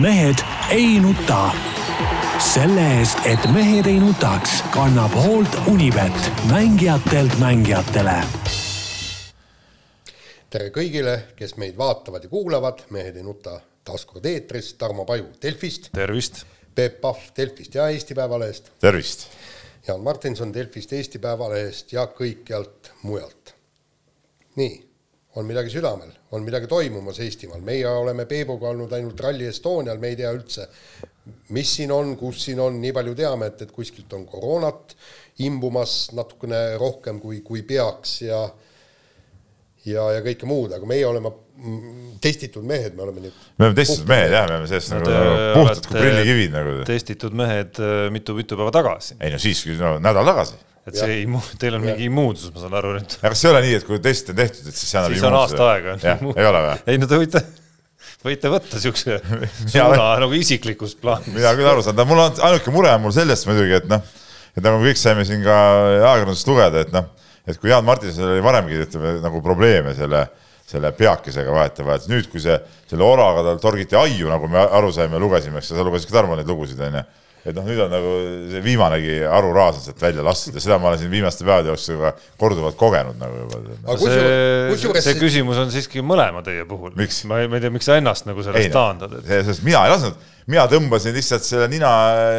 mehed ei nuta. selle eest, et mehed ei nutaks, kannab hoolt Unibet, mängijatelt mängijatele. tere kõigile, kes meid vaatavad ja kuulavad, Mehed ei nuta taas kord eetris, Tarmo Paju Delfist, tervist. Peep Pahv Delfist ja Eesti Päevalehest, tervist. Jaan Martinson Delfist, Eesti Päevalehest ja kõikjalt mujalt. nii, on midagi südamel, on midagi toimumas Eestimaal, meie oleme Peebuga olnud ainult Rally Estonial, me ei tea üldse, mis siin on, kus siin on, nii palju teame, et, et kuskilt on koroonat imbumas natukene rohkem kui, kui peaks ja ja, ja kõike muud, aga meie oleme mm, testitud mehed, me oleme nüüd me oleme testitud mehed jah, me oleme sellest nagu, nagu puhtad kui prillikivid nagu. testitud mehed mitu-mitu päeva tagasi. ei no siiski no, nädal tagasi. Et see ei, teil on mingi immuunsus, ma saan aru nüüd. aga kas ei ole nii, et kui test on tehtud, et siis see annab siis on aasta aega. ei ole või? ei no te võite, võite võtta siukse suuna nagu isiklikus plaanis. mina küll aru saan, mul on ainuke mure on mul sellest muidugi, et noh, et nagu kõik saime siin ka ajakirjandusest lugeda, et noh, et kui Jaan Martinsonil oli varemgi ütleme nagu probleeme selle, selle peakesega vahetevahel, nüüd kui see, selle oraga tal torgiti aiu, nagu me aru saime, lugesime, eks sa lugesid ka Tarmo neid lugusid, onju et noh, nüüd on nagu see viimanegi aruraa sealt välja lastud ja seda ma olen siin viimaste päevade jooksul juba korduvalt kogenud nagu juba. see, see küsimus on siiski mõlema teie puhul. ma ei, ma ei tea, miks sa ennast nagu sellest taandad et.... sest mina ei lasknud, mina tõmbasin lihtsalt selle nina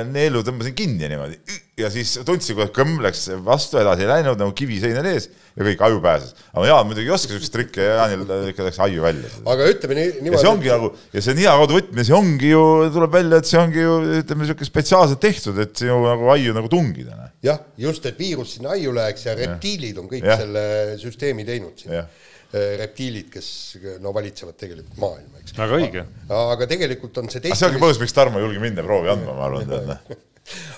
neelu tõmbasin kinni niimoodi ja siis tundsin, kuidas kõmm läks vastu, edasi ei läinud nagu kivi seina ees ja kõik aju pääses. aga Jaan muidugi ei oska siukseid trikke ja Jaanil ikka läks aju välja. aga ütleme nii, niimoodi. ja see ongi nagu ja see nina kaudu võtmine, see ongi ju, tuleb välja, et see ongi ju ütleme siuke spetsiaalselt tehtud, et ju nagu aiu nagu tungida. jah, just, et viirus sinna aiu läheks ja reptiilid on kõik ja. selle süsteemi teinud siin reptiilid, kes no valitsevad tegelikult maailma, eks. väga õige. aga tegelikult on see testimine. see ongi põhjus, miks Tarmo ei julge minna proovi andma, ma arvan, tead noh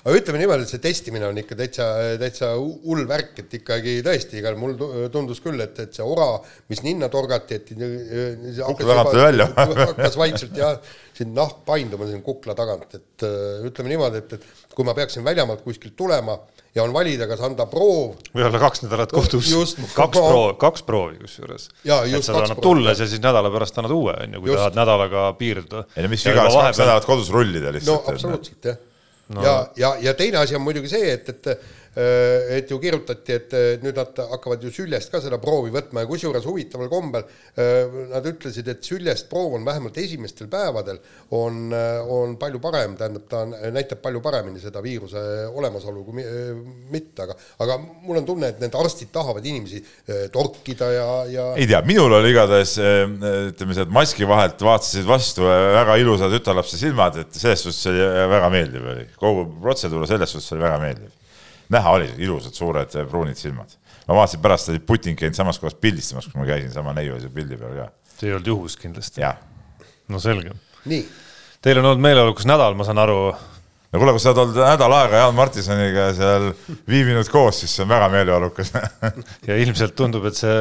aga ütleme niimoodi, et see testimine on ikka täitsa, täitsa hull värk, et ikkagi tõesti, igal mul tundus küll, et, et see ora, mis ninna torgati, et kukla tagant tuli välja hakkas vaikselt jah, siin nahk painduma siin kukla tagant, et ütleme niimoodi, et, et kui ma peaksin väljamaalt kuskilt tulema ja on valida, kas anda proov. või olla kaks nädalat kodus. kaks proovi, kaks proovi kusjuures. et sa annad tulles ja siis nädala pärast annad uue, on ju, kui just. tahad nädalaga piirduda. ei no mis viga kaks nädalat kodus rullida lihtsalt. no absoluutselt jah no.. ja, ja, ja teine asi on muidugi see, et, et et ju kirjutati, et nüüd nad hakkavad ju süljest ka seda proovi võtma ja kusjuures huvitaval kombel äh, nad ütlesid, et süljest proov on vähemalt esimestel päevadel on, äh, on palju parem, tähendab, ta näitab palju paremini seda viiruse olemasolu kui mitte, aga, aga mul on tunne, et need arstid tahavad inimesi torkida ja, ja. ei tea, minul oli igatahes ütleme, see maski vahelt vaatasid vastu väga ilusad tütarlapse silmad, et selles suhtes oli väga meeldiv oli, kogu protseduur selles suhtes oli väga meeldiv näha oli ilusad suured eh, pruunid silmad. ma vaatasin pärast, oli Putin käinud samas kohas pildistamas, kus ma käisin, sama neiu seal pildi peal ka. see ei olnud juhus kindlasti. no selge. nii. Teil on olnud meeleolukas nädal, ma saan aru. No kuule, kui sa oled nädal aega Jaan Martinsoniga seal viibinud koos, siis see on väga meeleolukas ja ilmselt tundub, et see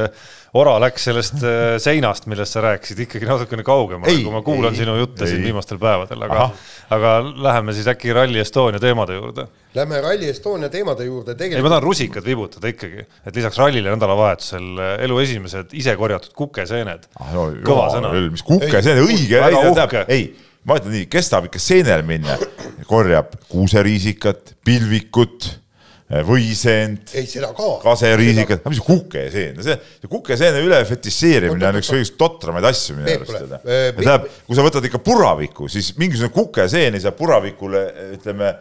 ora läks sellest äh, seinast, millest sa rääkisid, ikkagi natukene kaugemale, kui ma kuulan ei, sinu jutte ei. siin viimastel päevadel, aga, aga läheme siis äkki Rally Estonia teemade juurde. Lähme Rally Estonia teemade juurde tegelikult. ei, ma tahan rusikad vibutada ikkagi, et lisaks rallile nädalavahetusel äh, elu esimesed ise korjatud kukeseened ah,. No, kõva sõna. mis kukeseene, õige, ei, ei ma ütlen nii, kes tahab ikka seenel minna, korjab kuuseriisikat, pilvikut võiseent, kaseriisikat, mis kukeseen, see, see kukeseene üle fetiseerimine on üks kõige totramaid asju minu arust. tähendab, kui sa võtad ikka puraviku, siis mingisugune kukeseen ei saa puravikule, ütleme,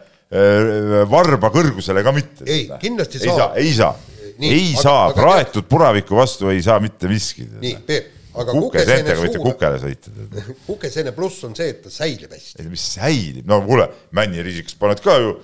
varba kõrgusele ka mitte. ei, kindlasti ei saa. ei saa, ei saa, praetud puraviku vastu ei saa mitte miski. nii, Peep aga kukeseentega võite kukele sõita. kukeseene pluss on see, et ta säilib hästi. mis säilib, no kuule, männiriisikas paned ka ju.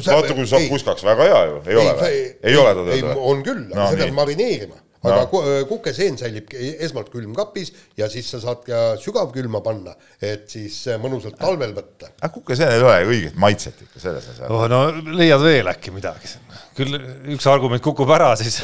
vaata, kui saab puskaks, väga hea ju, ei ole või? ei ole ta teda? on küll, aga no, seda peab marineerima aga no. kukeseen säilib esmalt külmkapis ja siis sa saad ka sügavkülma panna, et siis mõnusalt talvel võtta. aga kukeseenel ei ole õiget maitset ikka selles asjas. oh no leiad veel äkki midagi. küll üks argument kukub ära, siis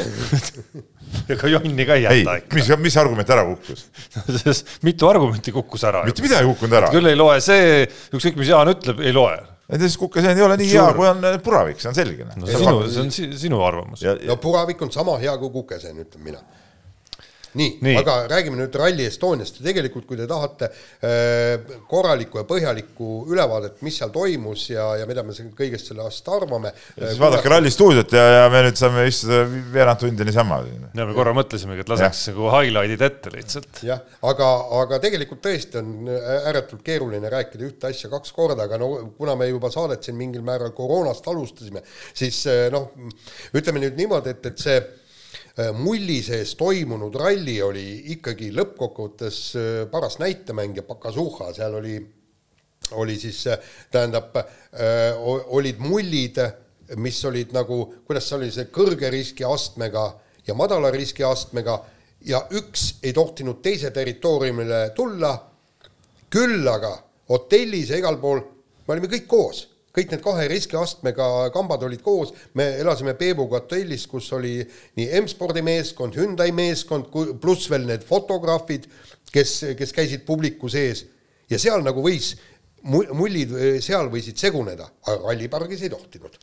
ega jonni ka ei jäta ikka. mis, mis argument ära kukkus mitu argumenti kukkus ära. mitte midagi ei kukkunud ära. küll ei loe see, ükskõik mis Jaan ütleb, ei loe et siis kukeseen ei ole nii Suur. hea, kui on puravik, see on selge. no see, sinu, see on sinu arvamus. no puravik on sama hea kui kukeseen, ütlen mina. Nii, nii., aga räägime nüüd Rally Estoniast ja tegelikult, kui te tahate äh, korralikku ja põhjalikku ülevaadet, mis seal toimus ja, ja mida me kõigest sellest arvame. siis vaadake Rally stuudiot ja, ja me nüüd saame istuda veerand tundi niisama. ja me korra mõtlesimegi, et laseks nagu highlight'id ette lihtsalt. jah, aga, aga tegelikult tõesti on ääretult keeruline rääkida ühte asja kaks korda, aga no kuna me juba saadet siin mingil määral koroonast alustasime, siis noh, ütleme nüüd niimoodi, et, et see Äh, mulli sees toimunud ralli oli ikkagi lõppkokkuvõttes äh, paras näitemäng ja Pakasuha, seal oli, oli siis, äh, tähendab, olid mullid, mis olid nagu, kuidas see oli, see kõrge riskiastmega ja madala riskiastmega ja üks ei tohtinud teise territooriumile tulla, küll aga hotellis ja igal pool me olime kõik koos kõik need kahe riskiastmega kambad olid koos, me elasime Peebuga hotellis, kus oli nii M-spordi meeskond, Hyundai meeskond, pluss veel need fotograafid, kes, kes käisid publiku sees. Ja seal nagu võis, mullid seal võisid seguneda, aga rallipargis ei tohtinud.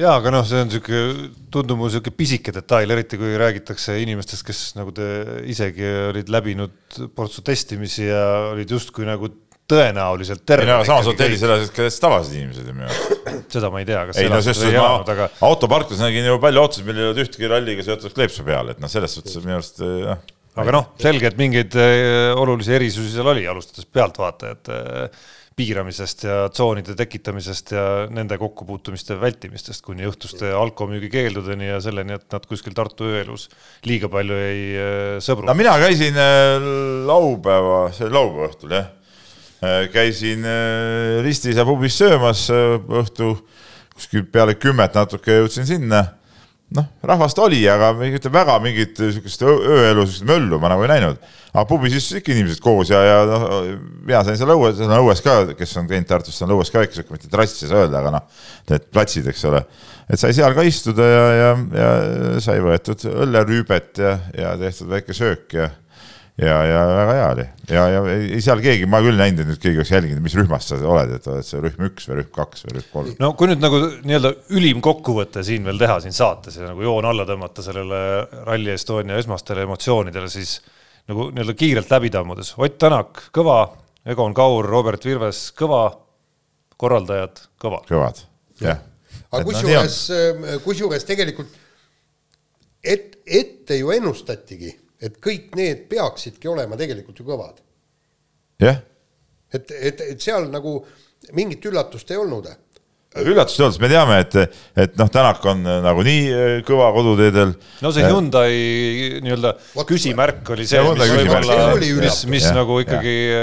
Jaa, aga noh, see on niisugune, tundub mulle niisugune pisike detail, eriti kui räägitakse inimestest, kes nagu te isegi olid läbinud portsu testimisi ja olid justkui nagu tõenäoliselt terve. ei no samas hotellis elasid ka tavalised inimesed ju minu arust. seda ma ei tea, kas ei no sest ma aga... autoparklas nägin ju palju autosid, millel ei olnud ühtegi ralliga seotud kleepsu peal, et noh, selles suhtes minu arust jah. aga noh, selge, et mingeid äh, olulisi erisusi seal oli, alustades pealtvaatajate äh, piiramisest ja tsoonide tekitamisest ja nende kokkupuutumiste vältimistest kuni õhtuste alkomüügi keeldudeni ja selleni, et nad kuskil Tartu ööelus liiga palju ei sõbru. no mina käisin laupäeva, see oli laupäeva õhtul jah käisin äh, Ristis ja pubis söömas äh, õhtu kuskil peale kümmet natuke jõudsin sinna. noh, rahvast oli, aga ütleme väga mingit niisugust ööelu, niisugust möllu ma nagu ei näinud. aga pubis istusid ikka inimesed koos ja, ja noh, mina sain seal õues, seal on õues ka, kes on käinud Tartus, seal on õues ka väike sihuke, mitte terrass ei saa öelda, aga noh, need platsid, eks ole. et sai seal ka istuda ja, ja, ja sai võetud õllerüübet ja, ja tehtud väike söök ja ja, ja väga hea oli. Ja, ja ei seal keegi, ma küll näinud, et nüüd keegi oleks jälginud, mis rühmas sa oled, et oled sa rühm üks või rühm kaks või rühm kolm. no kui nüüd nagu nii-öelda ülim kokkuvõte siin veel teha siin saates ja nagu joon alla tõmmata sellele Rally Estonia esmastele emotsioonidele, siis nagu nii-öelda kiirelt läbi tammudes, Ott Tänak, kõva, Egon Kaur, Robert Virves, kõva, korraldajad, kõva. kõvad, jah. aga kusjuures no,, kusjuures tegelikult et, ette ju ennustatigi et kõik need peaksidki olema tegelikult ju kõvad. jah yeah.. et, et, et seal nagu mingit üllatust ei olnud üllatust ei olnud, sest me teame, et, et noh, Tänak on äh, nagunii äh, kõva koduteedel. no see äh, Hyundai nii-öelda küsimärk oli see, mis võib-olla, mis, mis ja, nagu ikkagi ja.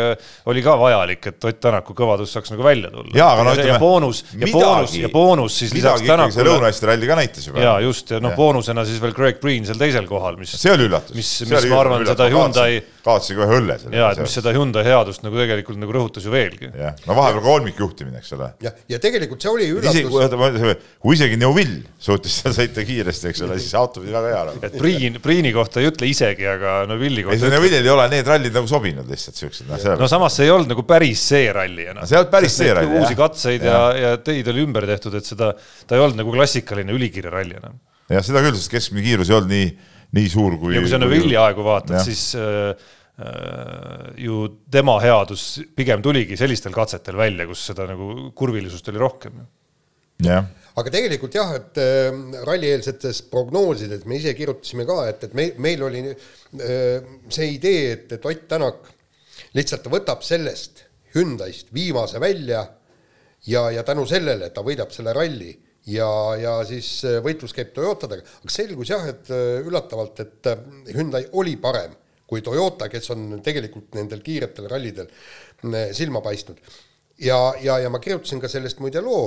oli ka vajalik, et Ott Tänaku kõvadus saaks nagu välja tulla. ja, aga no ütleme. ja boonus, ja boonus, ja boonus siis lisaks Tänakule. see Lõuna-Eesti ralli ka näitas juba. ja just, ja noh, boonusena siis veel Greg Green seal teisel kohal, mis. see oli üllatus. mis, mis ma arvan, seda Hyundai. kaotasin kohe õlle. ja, et mis seda Hyundai headust nagu tegelikult nagu rõhutas ju veelgi. jah, no vahepeal kolmikjuhtimine, eks ole. jah, ja tegelikult see oli üllatus kui isegi Neuvill suutis seal sõita kiiresti, eks ole, siis auto pidi väga hea olema. et Priin, Priini kohta ei ütle isegi, aga Neuvilli kohta. ei, Neuvillil ei ole need rallid nagu sobinud lihtsalt siuksed. no, no samas see ei olnud nagu päris see ralli enam. see ei olnud päris see ralli. uusi katseid ja, ja, teid oli ümber tehtud, et seda, ta ei olnud nagu klassikaline ülikiire ralli enam. jah, seda küll, sest keskmine kiirus ei olnud nii, nii suur kui. ja kui sa Neuvilli aegu vaatad, siis Äh, ju tema headus pigem tuligi sellistel katsetel välja, kus seda nagu kurvilisust oli rohkem. jah aga tegelikult jah, et äh, rallieelsetes prognoosides me ise kirjutasime ka, et, et me, meil oli äh, see idee, et, et Ott Tänak lihtsalt võtab sellest Hyundai'st viimase välja ja, ja tänu sellele, et ta võidab selle ralli ja, ja siis võitlus käib Toyotadega, aga selgus jah, et üllatavalt, et Hyundai oli parem kui Toyota, kes on tegelikult nendel kiiretel rallidel mm, silma paistnud. ja, ja, ja ma kirjutasin ka sellest muide loo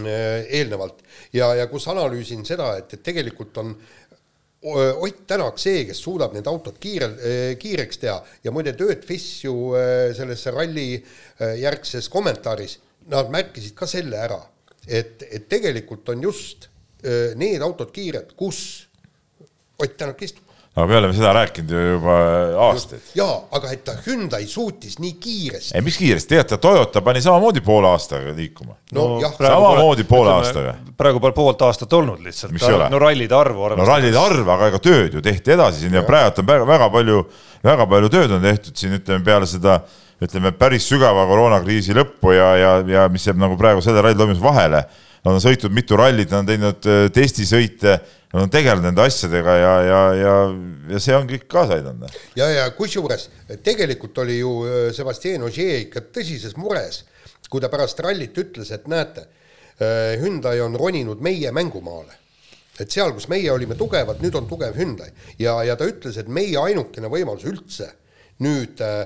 äh, eelnevalt. Ja, ja kus analüüsin seda, et, et tegelikult on Ott Tänak see, kes suudab need autod kiirel, äh, kiireks teha. Ja muide, Tööt Fiss ju äh, selles ralli järgses kommentaaris, nad märkisid ka selle ära, et, et tegelikult on just need autod kiired, kus Ott Tänak istub aga me oleme seda rääkinud ju juba aastaid. jaa, aga et ta Hyundai suutis nii kiiresti. ei, mis kiiresti, teate, Toyota pani samamoodi poole aastaga liikuma. no, samamoodi poole aastaga. praegu pole poolt aastat olnud lihtsalt. no rallide arvu arvestades. no rallide arv, aga ega tööd ju tehti edasi siin ja, ja praegu on väga, väga palju, väga palju tööd on tehtud siin, ütleme peale seda ütleme päris sügava koroonakriisi lõppu ja, ja, ja mis jääb nagu praegu selle ralli toimumise vahele. Nad on sõitnud mitu rallit, nad on teinud äh, testisõite nad on tegelenud nende asjadega ja, ja, ja, ja see on kõik kaasa aidanud. ja, ja kusjuures tegelikult oli ju äh, Sebastian Ogier ikka tõsises mures, kui ta pärast rallit ütles, et näete, äh, Hyundai on roninud meie mängumaale. et seal, kus meie olime tugevad, nüüd on tugev Hyundai ja, ja ta ütles, et meie ainukene võimalus üldse nüüd äh,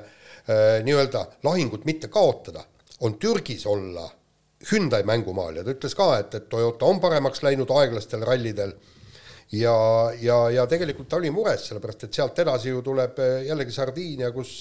äh, nii-öelda lahingut mitte kaotada, on Türgis olla Hyundai mängumaal ja ta ütles ka, et, et Toyota on paremaks läinud aeglastel rallidel ja, ja, ja tegelikult ta oli mures, sellepärast et sealt edasi ju tuleb eh, jällegi Sardiinia, kus,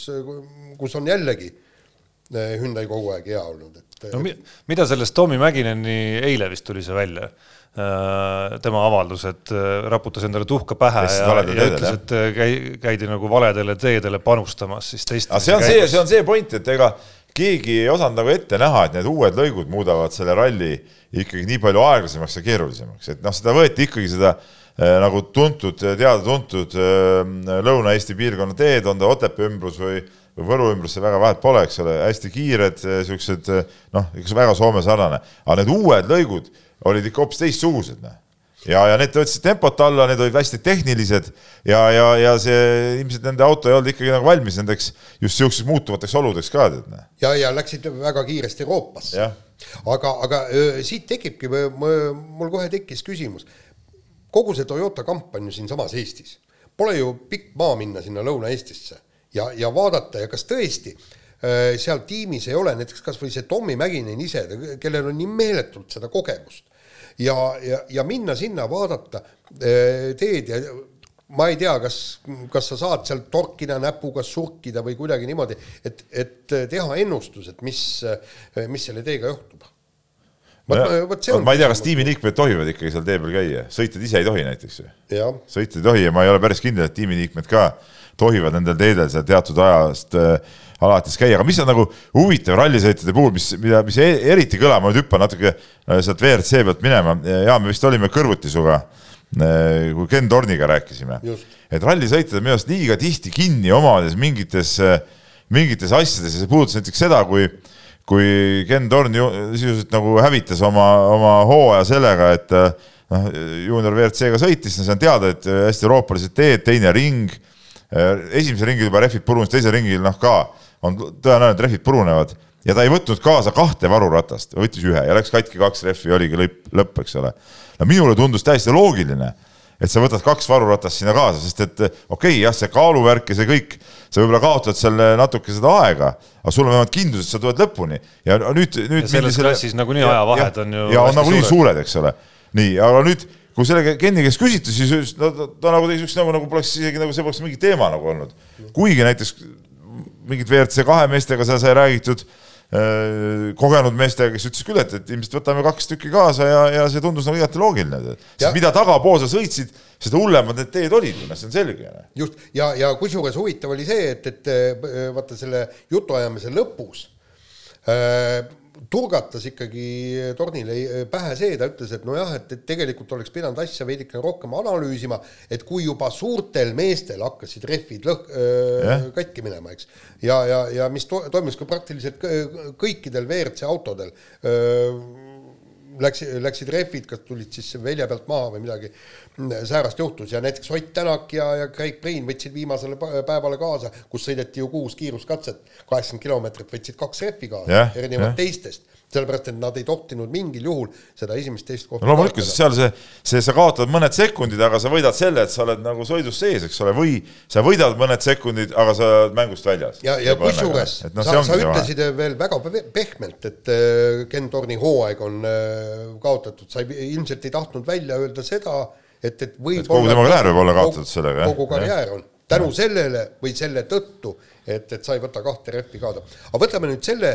kus on jällegi eh, Hyundai kogu aeg hea olnud, et no mi-, mida sellest Tommy Mäkineni, eile vist tuli see välja, äh, tema avaldus, et äh, raputas endale tuhka pähe ja, ja ütles, et äh, käi-, käidi nagu valedele teedele panustamas siis teist see on käigus. see, see on see point, et ega keegi ei osanud nagu ette näha, et need uued lõigud muudavad selle ralli ikkagi nii palju aeglasemaks ja keerulisemaks, et noh, seda võeti ikkagi seda Äh, nagu tuntud, teada-tuntud äh, Lõuna-Eesti piirkonna teed, on ta Otepää ümbrus või, või Võru ümbrus, see väga vahet pole, eks ole, hästi kiired, äh, siuksed noh, ikka väga Soome sarnane, aga need uued lõigud olid ikka hoopis teistsugused, noh ja, ja need võtsid tempot alla, need olid hästi tehnilised ja, ja, ja see ilmselt nende auto ei olnud ikkagi nagu valmis nendeks just niisugusteks muutuvateks oludeks ka. Noh. ja, ja läksid väga kiiresti Euroopasse. aga, aga siit tekibki, mul kohe tekkis küsimus kogu see Toyota kamp on ju siinsamas Eestis. Pole ju pikk maa minna sinna Lõuna-Eestisse ja, ja vaadata ja kas tõesti äh, seal tiimis ei ole näiteks kas või see Tommy Mäkinen ise, kellel on nii meeletult seda kogemust ja, ja, ja minna sinna, vaadata äh, teed ja ma ei tea, kas, kas sa saad sealt torkida näpuga, surkida või kuidagi niimoodi, et, et teha ennustus, et mis, mis selle teega juhtub ma ei tea, kas tiimiliikmed tohivad ikkagi seal tee peal käia, sõitjad ise ei tohi näiteks ju. sõitjad ei tohi ja ma ei ole päris kindel, et tiimiliikmed ka tohivad nendel teedel seal teatud ajast äh, alates käia, aga mis on nagu huvitav rallisõitjate puhul, mis, mida, mis e-, eriti kõlab, ma nüüd hüppan natuke äh, sealt WRC pealt minema, ja me vist olime kõrvuti sinuga äh,, kui Ken Torniga rääkisime, et rallisõitjad on minu arust liiga tihti kinni omades mingites, äh, mingites asjades ja see puudutas näiteks seda, kui äh, kui Ken Torn ju sisuliselt nagu hävitas oma, oma hooaja sellega, et noh, juunior WRC-ga sõitis, no see on teada, et hästi euroopalised teed, teine ring, esimesel ringil juba rehvid purunesid, teisel ringil noh ka on tõenäoline, et rehvid purunevad ja ta ei võtnud kaasa kahte varuratast, võttis ühe ja läks katki kaks rehvi, oligi lõpp, lõpp, eks ole. no minule tundus täiesti loogiline et sa võtad kaks varuratast sinna kaasa, sest et okei okay,, jah, see kaaluvärk ja see kõik, sa võib-olla kaotad selle natuke seda aega, aga sul on vähemalt kindlus, et sa tuled lõpuni ja nüüd, nüüd. selles selle... klassis nagunii ajavahed on ju. ja on nagunii suured, eks ole. nii, aga nüüd, kui selle Kenni käest küsiti, siis ta, ta, ta nagu tegi siukest nagu, nagu poleks isegi nagu see poleks mingi teema nagu olnud. kuigi näiteks mingit WRC kahe meestega seal sai räägitud kogenud meestega, kes ütles küll, et, et ilmselt võtame kaks tükki kaasa ja, ja see tundus nagu igati loogiline. mida tagapool sa sõitsid, seda hullemad need teed olid, noh, see on selge. just, ja, ja kusjuures huvitav oli see, et, et äh, vaata selle jutuajamise lõpus äh, turgatas ikkagi Tornile pähe see, ta ütles, et nojah, et, et tegelikult oleks pidanud asja veidikene rohkem analüüsima, et kui juba suurtel meestel hakkasid rehvid lõh-, katki minema, eks. ja, ja, ja mis to toimus ka praktiliselt kõikidel WRC autodel läks, läksid rehvid, kas tulid siis velje pealt maha või midagi säärast juhtus ja näiteks Ott Tänak ja, ja Craig Priin võtsid viimasele päevale kaasa, kus sõideti ju kuus kiiruskatset, kaheksakümmend kilomeetrit, võtsid kaks rehvi kaasa yeah,, erinevalt yeah. teistest sellepärast, et nad ei tohtinud mingil juhul seda esimest-teist kohta no loomulikult, sest seal see, see, sa kaotad mõned sekundid, aga sa võidad selle, et sa oled nagu sõidus sees, eks ole, või sa võidad mõned sekundid, aga sa oled mängust väljas. ja, ja kusjuures no, sa, sa ütlesid vahe. veel väga pehmelt, et äh, Ken Torni hooaeg on äh, kaotatud, sa ei, ilmselt ei tahtnud välja öelda seda, et, et võib-olla kogu tema karjäär võib olla kaotatud sellega, jah? kogu karjäär on, tänu sellele või selle tõttu, et, et sa ei võta kahte rehvi kaasa. aga võtame nüüd selle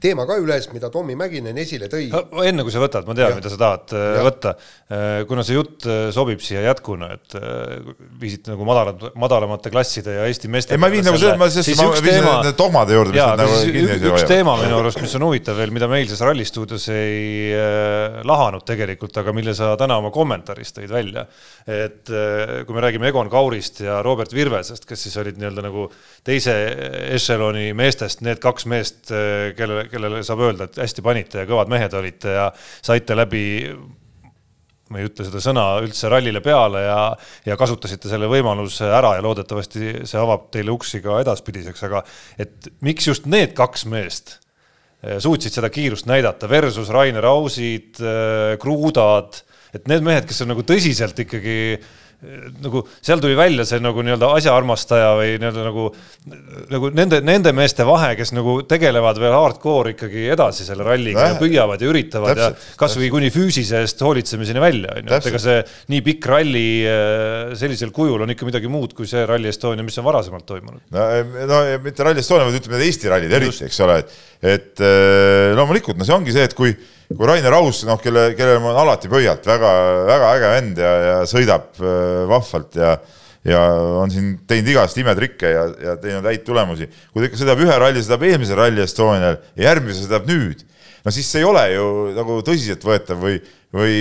teema ka üles, mida Tommy Mäkinen esile tõi. enne kui sa võtad, ma tean, mida sa tahad äh, ja. võtta. Äh, kuna see jutt äh, sobib siia jätkuna, et viisite nagu madalat, madalamate klasside ja Eesti meeste. ei, ma viin nagu selle, ma, sest ma viisin teema... nende dogmade juurde, mis nad nagu kinni ei üks teema minu arust, mis on huvitav veel, mida me eilses rallistuudios ei äh, lahanud tegelikult, aga mille sa täna oma kommentaaris tõid välja. et äh, kui me räägime Egon Kaurist ja Robert Virvesest, kes siis olid nii-öelda nagu teise ešeloni meestest, need kaks meest, kellele kellele saab öelda, et hästi panite ja kõvad mehed olite ja saite läbi ma ei ütle seda sõna üldse rallile peale ja, ja kasutasite selle võimaluse ära ja loodetavasti see avab teile uksi ka edaspidiseks, aga et miks just need kaks meest eh, suutsid seda kiirust näidata? Versus Rainer Ausid, eh, Kruudad, et need mehed, kes on nagu tõsiselt ikkagi äh, nagu seal tuli välja see nagu nii-öelda asjaarmastaja või nii-öelda nagu, nagu nende, nende meeste vahe, kes nagu tegelevad veel hardcore ikkagi edasi selle ralliga ja püüavad ja üritavad täpselt, ja kasvõi kuni füüsise eest hoolitsemiseni välja, on ju, et ega see nii pikk ralli äh, sellisel kujul on ikka midagi muud kui see Rally Estonia, mis on varasemalt toimunud. no, no mitte Rally Estonia, vaid ütleme Eesti rallid eriti, eks ole, et, et äh, loomulikult, no see ongi see, et kui kui Rainer Aus, noh, kelle, kellel on alati pöialt väga, väga äge vend ja, ja sõidab äh, vahvalt ja ja on siin teinud igast imetrikke ja, ja teinud häid tulemusi. kui ta ikka sõidab ühe ralli, sõidab eelmise Rally Estonial ja järgmise sõidab nüüd, no siis see ei ole ju nagu tõsiseltvõetav või, või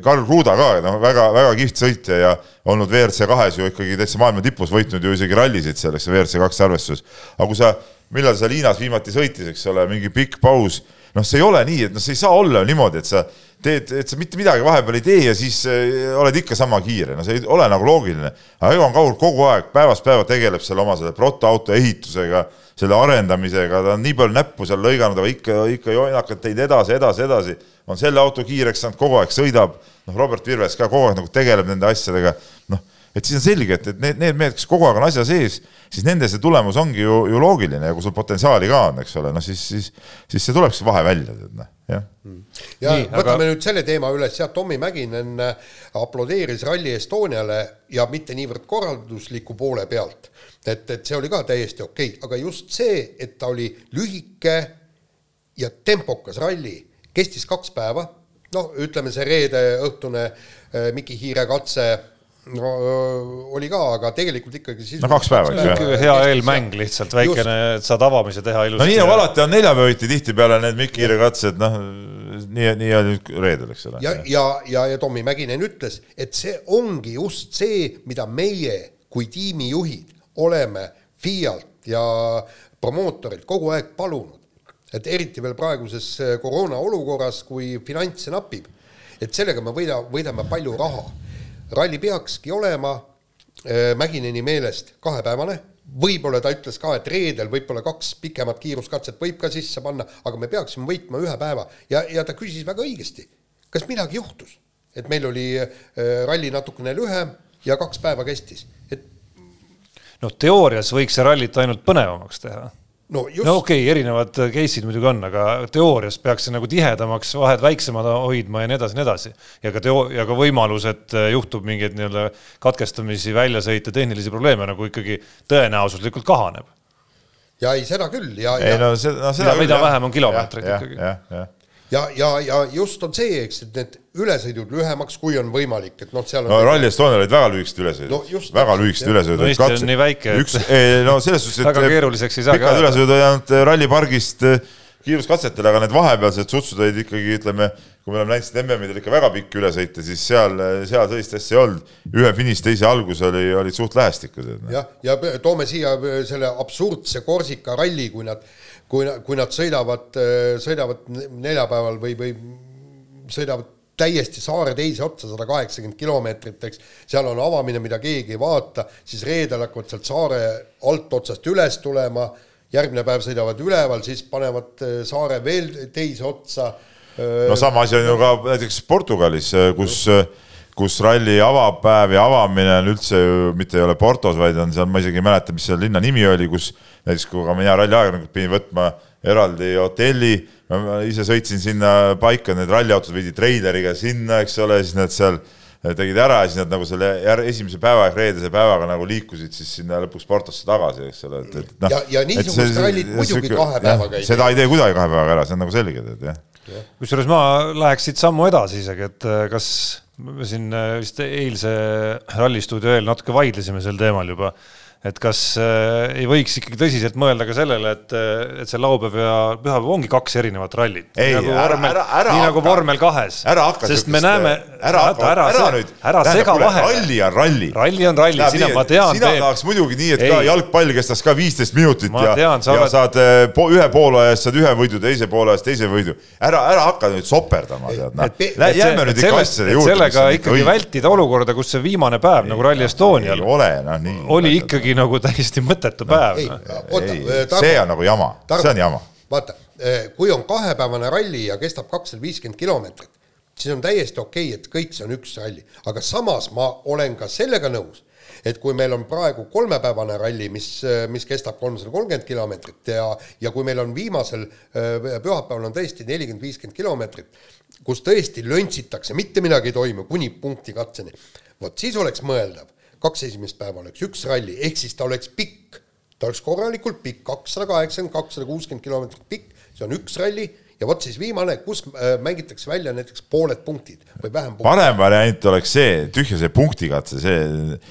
Karl Kruda ka, noh, väga-väga kihvt sõitja ja olnud WRC kahes ju ikkagi täitsa maailma tipus, võitnud ju isegi rallisid selleks WRC kaks arvestuses. aga kui sa, millal sa Liinas viimati sõitis, eks ole, mingi pikk paus noh, see ei ole nii, et noh, see ei saa olla niimoodi, et sa teed, et sa mitte midagi vahepeal ei tee ja siis äh, oled ikka sama kiire, no see ei ole nagu loogiline. aga Egon Kaur kogu aeg päevast päeva tegeleb seal oma selle protoauto ehitusega, selle arendamisega, ta on nii palju näppu seal lõiganud, aga ikka, ikka joonakalt teinud edasi, edasi, edasi. on selle auto kiireks saanud, kogu aeg sõidab, noh, Robert Virves ka kogu aeg nagu tegeleb nende asjadega, noh, et siis on selge, et, et need, need mehed, kes kogu aeg on asja sees siis nende see tulemus ongi ju, ju loogiline ja kui sul potentsiaali ka on, eks ole, noh siis, siis, siis see tulebki see vahe välja, tead noh, jah. Mm. ja Nii, võtame aga... nüüd selle teema üles, jah, Tommy Mäkinen äh, aplodeeris Rally Estoniale ja mitte niivõrd korraldusliku poole pealt, et, et see oli ka täiesti okei okay., aga just see, et ta oli lühike ja tempokas ralli, kestis kaks päeva, noh, ütleme see reede õhtune äh, Miki Hiire katse no oli ka, aga tegelikult ikkagi siis no kaks päeva, eks ju. hea eelmäng lihtsalt, väikene, et saad avamise teha ilusti. no nii nagu alati on neljapäeviti tihtipeale need Mikk Hiire katsed, noh, nii, nii on nüüd reedel, eks ole. ja, ja, ja, ja Tommy Mäkinen ütles, et see ongi just see, mida meie kui tiimijuhid oleme FIA-lt ja promootorilt kogu aeg palunud. et eriti veel praeguses koroona olukorras, kui finantse napib, et sellega me võida, võidame palju raha ralli peakski olema äh, Mägineni meelest kahepäevane, võib-olla ta ütles ka, et reedel võib-olla kaks pikemat kiiruskatset võib ka sisse panna, aga me peaksime võitma ühe päeva. Ja, ja ta küsis väga õigesti, kas midagi juhtus, et meil oli äh, ralli natukene lühem ja kaks päeva kestis, et noh, teoorias võiks see rallit ainult põnevamaks teha no, just... no okei okay,, erinevad case'id muidugi on, aga teoorias peaks see nagu tihedamaks, vahed väiksemad hoidma ja nii edasi, nii edasi. ja ka teo- ja ka võimalus, et äh, juhtub mingeid nii-öelda katkestamisi, väljasõite, tehnilisi probleeme nagu ikkagi tõenäosuslikult kahaneb. ja ei, seda küll ja. ei no seda, no seda. mida vähem on kilomeetreid ikkagi. jah, jah ja, ja, ja just on see, eks, et need ülesõidud lühemaks, kui on võimalik, et noh, seal on no Rally Estonia olid väga lühikesed ülesõidud no,, väga lühikesed ülesõidud no,. Eesti on nii väike, et üks, no selles suhtes, et väga keeruliseks ei saa pikad ülesõidud ei olnud äh, rallipargist äh, kiiruskatsetel, aga need vahepealsed sutsud olid ikkagi, ütleme, kui me oleme näinud seda MM-idel ikka väga pikki ülesõite, siis seal, äh, seal sellist asja ei olnud. ühe finiš, teise algus oli, olid suht lähestikud. Noh. jah, ja toome siia selle absurdse Korsika ralli, kui nad kui, kui nad sõidavad, sõidavad neljapäeval või, või sõidavad täiesti saare teise otsa, sada kaheksakümmend kilomeetrit, eks, seal on avamine, mida keegi ei vaata, siis reedel hakkavad sealt saare altotsast üles tulema, järgmine päev sõidavad üleval, siis panevad äh, saare veel teise otsa. no sama asi on ju ka näiteks Portugalis, kus kus ralli avapäev ja avamine on üldse ju mitte ei ole Portos, vaid on seal, ma isegi ei mäleta, mis selle linna nimi oli, kus näiteks kui ka mina ralliajakirjanikult pidin võtma eraldi hotelli, ma ise sõitsin sinna paika, need ralliautod viidi treileriga sinna, eks ole, siis nad seal tegid ära ja siis nad nagu selle esimese päeva ehk reedese päevaga nagu liikusid siis sinna lõpuks Portosse tagasi, eks ole, et, et noh. ja, ja niisugust rallit muidugi kahe päevaga ei tee. seda ei tee kuidagi kahe päevaga ära, see on nagu selge, et jah ja.. kusjuures ma läheks siit sammu edasi isegi, et äh, kas me siin äh, vist eilse rallistuudio eel natuke vaidlesime sel teemal juba et kas äh, ei võiks ikkagi tõsiselt mõelda ka sellele, et, äh, et see laupäev ja pühapäev ongi kaks erinevat rallit. nii nagu ära, vormel, ära, ära nii nagu vormel kahes. sest me näeme, ära, ära, ära nüüd, ära sega vahele. ralli on ralli. ralli on ralli, sina, ma tean. sina tahaks muidugi nii, et ei. ka jalgpall kestaks ka viisteist minutit ma ja, ja oled... saad äh, po, ühe poole eest saad ühe võidu, teise poole eest teise võidu. ära, ära hakka nüüd soperdama, tead, noh. jääme nüüd ikka asjade juurde. sellega ikkagi vältida olukorda, kus see viimane päev nagu Rally Estonial oli ikkagi nagu täiesti mõttetu mõttetu päev. see on nagu jama, see on jama. vaata, eh, kui on kahepäevane ralli ja kestab kakssada viiskümmend kilomeetrit, siis on täiesti okei okay,, et kõik see on üks ralli, aga samas ma olen ka sellega nõus, et kui meil on praegu kolmepäevane ralli, mis, mis kestab kolmsada kolmkümmend kilomeetrit ja, ja kui meil on viimasel eh, pühapäeval on tõesti nelikümmend, viiskümmend kilomeetrit, kus tõesti löntsitakse, mitte midagi ei toimu kuni punkti katseni, vot siis oleks mõeldav kaks esimest päeva oleks üks ralli, ehk siis ta oleks pikk. ta oleks korralikult pikk, kakssada kaheksakümmend, kakssada kuuskümmend kilomeetrit pikk, see on üks ralli ja vot siis viimane, kus äh, mängitakse välja näiteks pooled punktid või vähem punkte. parem variant oleks see, tühja see punktikatse, see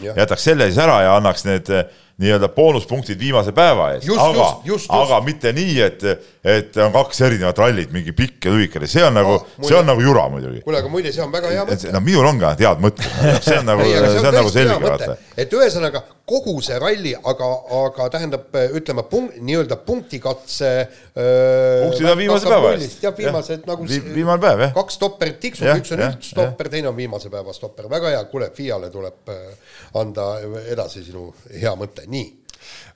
ja. jätaks selle siis ära ja annaks need äh, nii-öelda boonuspunktid viimase päeva eest, aga, aga mitte nii, et, et on kaks erinevat rallit, mingi pikk ja lühikene, see on nagu see on nagu jura muidugi. kuule, aga muide, see on väga hea mõte. no minul on ka head mõtted, see on nagu see on nagu selge, vaata. et ühesõnaga kogu see ralli, aga, aga tähendab, ütleme punkt, nii-öelda punktikatse. punktid on viimase päeva eest. jah, viimased nagu Vi. viimane päev, jah. kaks stopperit tiksub, üks on üldstopper, teine on viimase päeva stopper, väga hea, kuule, FIA-le tuleb anda edasi sinu hea mõte, nii.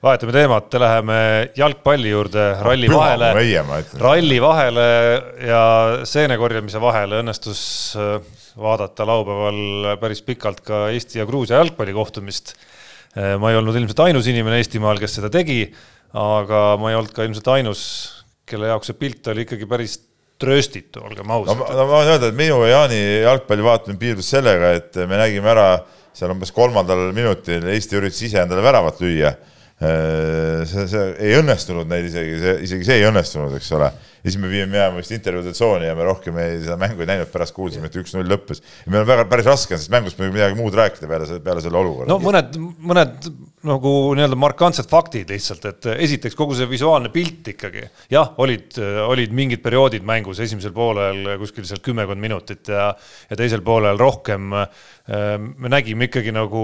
Vahetame teemat, läheme jalgpalli juurde, ralli vahele, ralli vahele ja seene korjamise vahele õnnestus vaadata laupäeval päris pikalt ka Eesti ja Gruusia jalgpallikohtumist. Äh, ma ei olnud ilmselt ainus inimene Eestimaal, kes seda tegi, aga ma ei olnud ka ilmselt ainus, kelle jaoks see pilt oli ikkagi päris trööstitu, olgem ausad. no,. no ma võin öelda, et minu ja Jaani jalgpalli vaatamine piirdus sellega, et me nägime ära seal umbes kolmandal minutil Eesti üritas ise endale väravat lüüa. Äh, see, see ei õnnestunud neil isegi, see, isegi see ei õnnestunud, eks ole ja siis me viime minema vist intervjuude tsooni ja me rohkem ei, seda mängu ei näinud, pärast kuulsime, et üks-null lõppes. meil on väga päris raske sellest mängust midagi muud rääkida peale, peale selle olukorra. no mõned, mõned nagu nii-öelda markantsed faktid lihtsalt, et esiteks kogu see visuaalne pilt ikkagi, jah, olid, olid mingid perioodid mängus esimesel poolel kuskil seal kümmekond minutit ja, ja teisel poolel rohkem. me nägime ikkagi nagu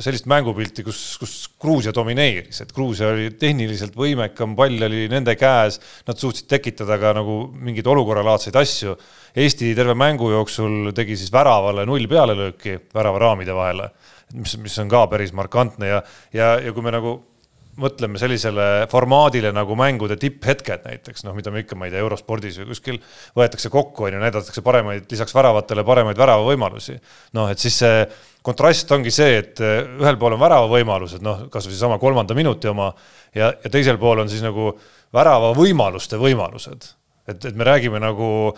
sellist mängupilti, kus, kus Gruusia domineeris, et Gruusia oli tehniliselt võimekam, pall oli nende käes, nad suutsid tekitada ka nagu mingeid olukorralaadseid asju. Eesti terve mängu jooksul tegi siis väravale null pealelööki väravaraamide vahele, mis, mis on ka päris markantne ja, ja, ja kui me nagu mõtleme sellisele formaadile nagu mängude tipphetked näiteks, noh, mida me ikka, ma ei tea, eurospordis või kuskil võetakse kokku, on ju, näidatakse paremaid, lisaks väravatele paremaid väravavõimalusi. noh, et siis see kontrast ongi see, et ühel pool on väravavõimalused, noh, kasvõi seesama kolmanda minuti oma ja, ja teisel pool on siis nagu värava võimaluste võimalused. Et, et me räägime nagu,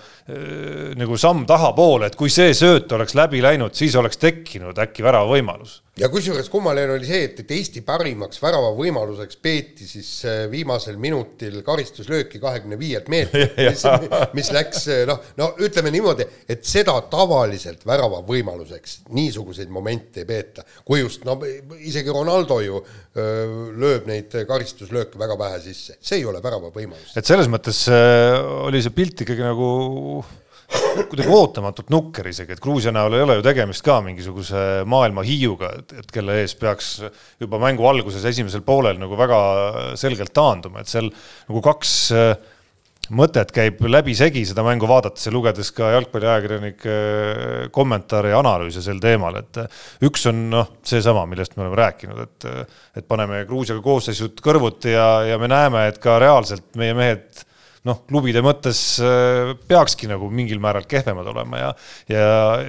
nagu samm tahapoole, et kui see sööt oleks läbi läinud, siis oleks tekkinud äkki värava võimalus ja kusjuures kummaline oli see, et, et Eesti parimaks väravavõimaluseks peeti siis äh, viimasel minutil karistuslööki kahekümne viielt meetrilt, mis, mis läks äh, noh, no ütleme niimoodi, et seda tavaliselt väravavõimaluseks niisuguseid momente ei peeta, kui just no isegi Ronaldo ju öö, äh, lööb neid karistuslööke väga vähe sisse, see ei ole väravavõimalus. et selles mõttes öö, oli see pilt ikkagi nagu kuidagi ootamatult nukker isegi, et Gruusia näol ei ole ju tegemist ka mingisuguse maailma hiiuga, et, et kelle ees peaks juba mängu alguses esimesel poolel nagu väga selgelt taanduma, et seal nagu kaks äh, mõtet käib läbisegi seda mängu vaadates ja lugedes ka jalgpalliajakirjanike äh, kommentaare ja analüüse sel teemal, et äh, üks on noh, seesama, millest me oleme rääkinud, et, et paneme Gruusiaga koosseisud kõrvuti ja, ja me näeme, et ka reaalselt meie mehed noh, klubide mõttes äh, peakski nagu mingil määral kehvemad olema ja, ja,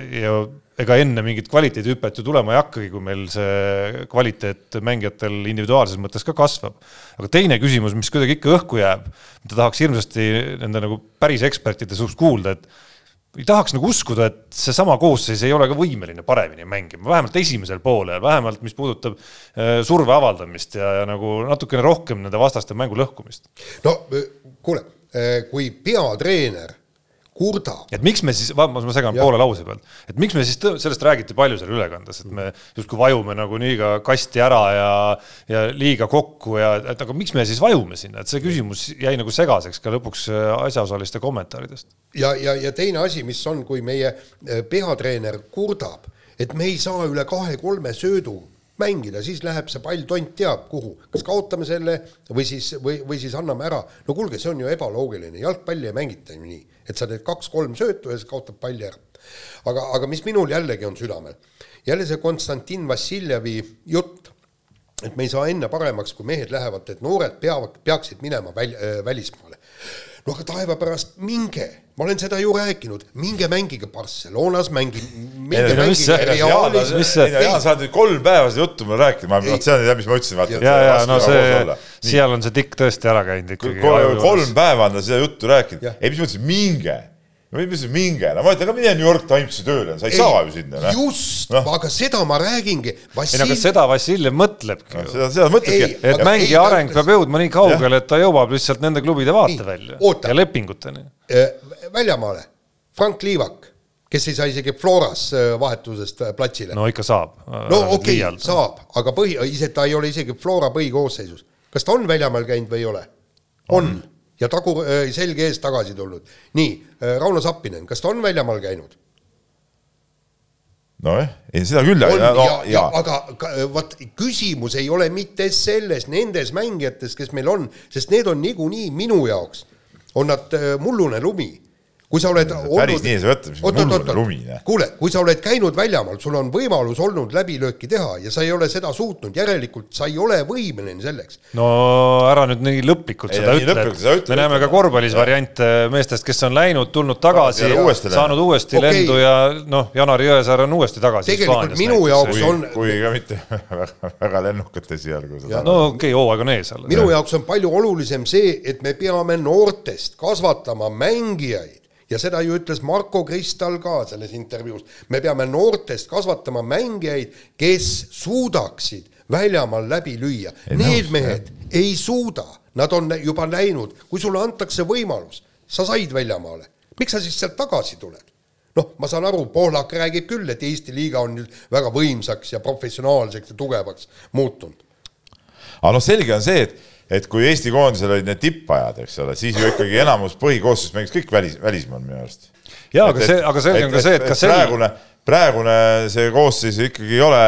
ja ega enne mingit kvaliteedihüpet ju tulema ei hakkagi, kui meil see kvaliteet mängijatel individuaalses mõttes ka kasvab. aga teine küsimus, mis kuidagi ikka õhku jääb, mida tahaks hirmsasti nende nagu päris ekspertide suust kuulda, et ei tahaks nagu uskuda, et seesama koosseis ei ole ka võimeline paremini mängima, vähemalt esimesel poolel, vähemalt mis puudutab äh, surve avaldamist ja, ja nagu natukene rohkem nende vastaste mängu lõhkumist. no kuule, kui peatreener kurdab. et miks me siis, vabandust, ma segan ja. poole lause pealt, et miks me siis, sellest räägiti palju seal ülekandes, et me justkui vajume nagunii ka kasti ära ja, ja liiga kokku ja et aga miks me siis vajume sinna, et see küsimus jäi nagu segaseks ka lõpuks äh, asjaosaliste kommentaaridest. ja, ja, ja teine asi, mis on, kui meie äh, peatreener kurdab, et me ei saa üle kahe-kolme söödu mängida, siis läheb see pall tont teab kuhu, kas kaotame selle või siis, või, või siis anname ära. no kuulge, see on ju ebaloogiline, jalgpalli ei mängita ju nii et sa teed kaks-kolm söötu ja siis kaotad palli ära. aga, aga mis minul jällegi on südamel, jälle see Konstantin Vassiljevi jutt, et me ei saa enne paremaks, kui mehed lähevad, et noored peavad, peaksid minema väl, äh, välismaale. No aga taeva pärast minge, ma olen seda ju rääkinud, minge mängige Barcelonas, mängi, minge mängige Realis. Jaan, sa oled nüüd kolm päeva seda juttu mulle rääkinud, ma, vot see on see, mis ma ütlesin, vaata. ja, ja no see, seal on see tikk tõesti ära käinud ikkagi. kolm päeva on ta seda juttu rääkinud, ei mis mõttes minge mis minge, no ma ütlen ka mine New York Timesi tööle, sa ei, ei saa ju sinna. just no., aga seda ma räägingi. Vassil... ei no aga seda Vassiljev mõtlebki no,. seda, seda mõtlebki. et mängija areng peab jõudma nii kaugele, et ta jõuab lihtsalt nende klubide vaatevälja ja lepinguteni. väljamaale, Frank Liivak, kes ei saa isegi Floras vahetusest platsile. no ikka saab. no okei okay,, saab, aga põhi, ise ta ei ole isegi Flora põhikoosseisus. kas ta on väljamaal käinud või ei ole? on, on ja tagur, äh, selge ees tagasi tulnud. nii, äh, Rauno Sappinen, kas ta on väljamaal käinud? nojah, ei seda küll. No, ja, ja, aga äh, vot küsimus ei ole mitte selles, nendes mängijates, kes meil on, sest need on niikuinii minu jaoks, on nad mullune lumi kui sa oled olnud... päris nii ei saa võtta, mis mullune lumine. kuule, kui sa oled käinud väljamaal, sul on võimalus olnud läbilööki teha ja sa ei ole seda suutnud, järelikult sa ei ole võimeline selleks. no ära nüüd nii lõplikult ei, seda ütle, me näeme ka korvpallis variante meestest, kes on läinud, tulnud tagasi, saanud uuesti okay. lendu ja noh, Janari Jõesaar on uuesti tagasi. tegelikult minu jaoks kui, on. kui ka mitte väga lennukate esialgu. no okei okay,, hooaeg on ees alles. minu jaoks on palju olulisem see, et me peame noortest kasvatama mängijaid ja seda ju ütles Marko Kristal ka selles intervjuus. me peame noortest kasvatama mängijaid, kes suudaksid väljamaal läbi lüüa. Need mehed jah. ei suuda, nad on juba näinud, kui sulle antakse võimalus, sa said väljamaale, miks sa siis sealt tagasi tuled? noh, ma saan aru, Pohlak räägib küll, et Eesti liiga on nüüd väga võimsaks ja professionaalseks ja tugevaks muutunud. aga noh, selge on see, et et kui Eesti koondisel olid need tippajad, eks ole, siis ju ikkagi enamus põhikoosseis mängis kõik välis, välismaal minu arust. jaa, aga see, aga selge on ka see, et kas see praegune, praegune see koosseis ikkagi ei ole,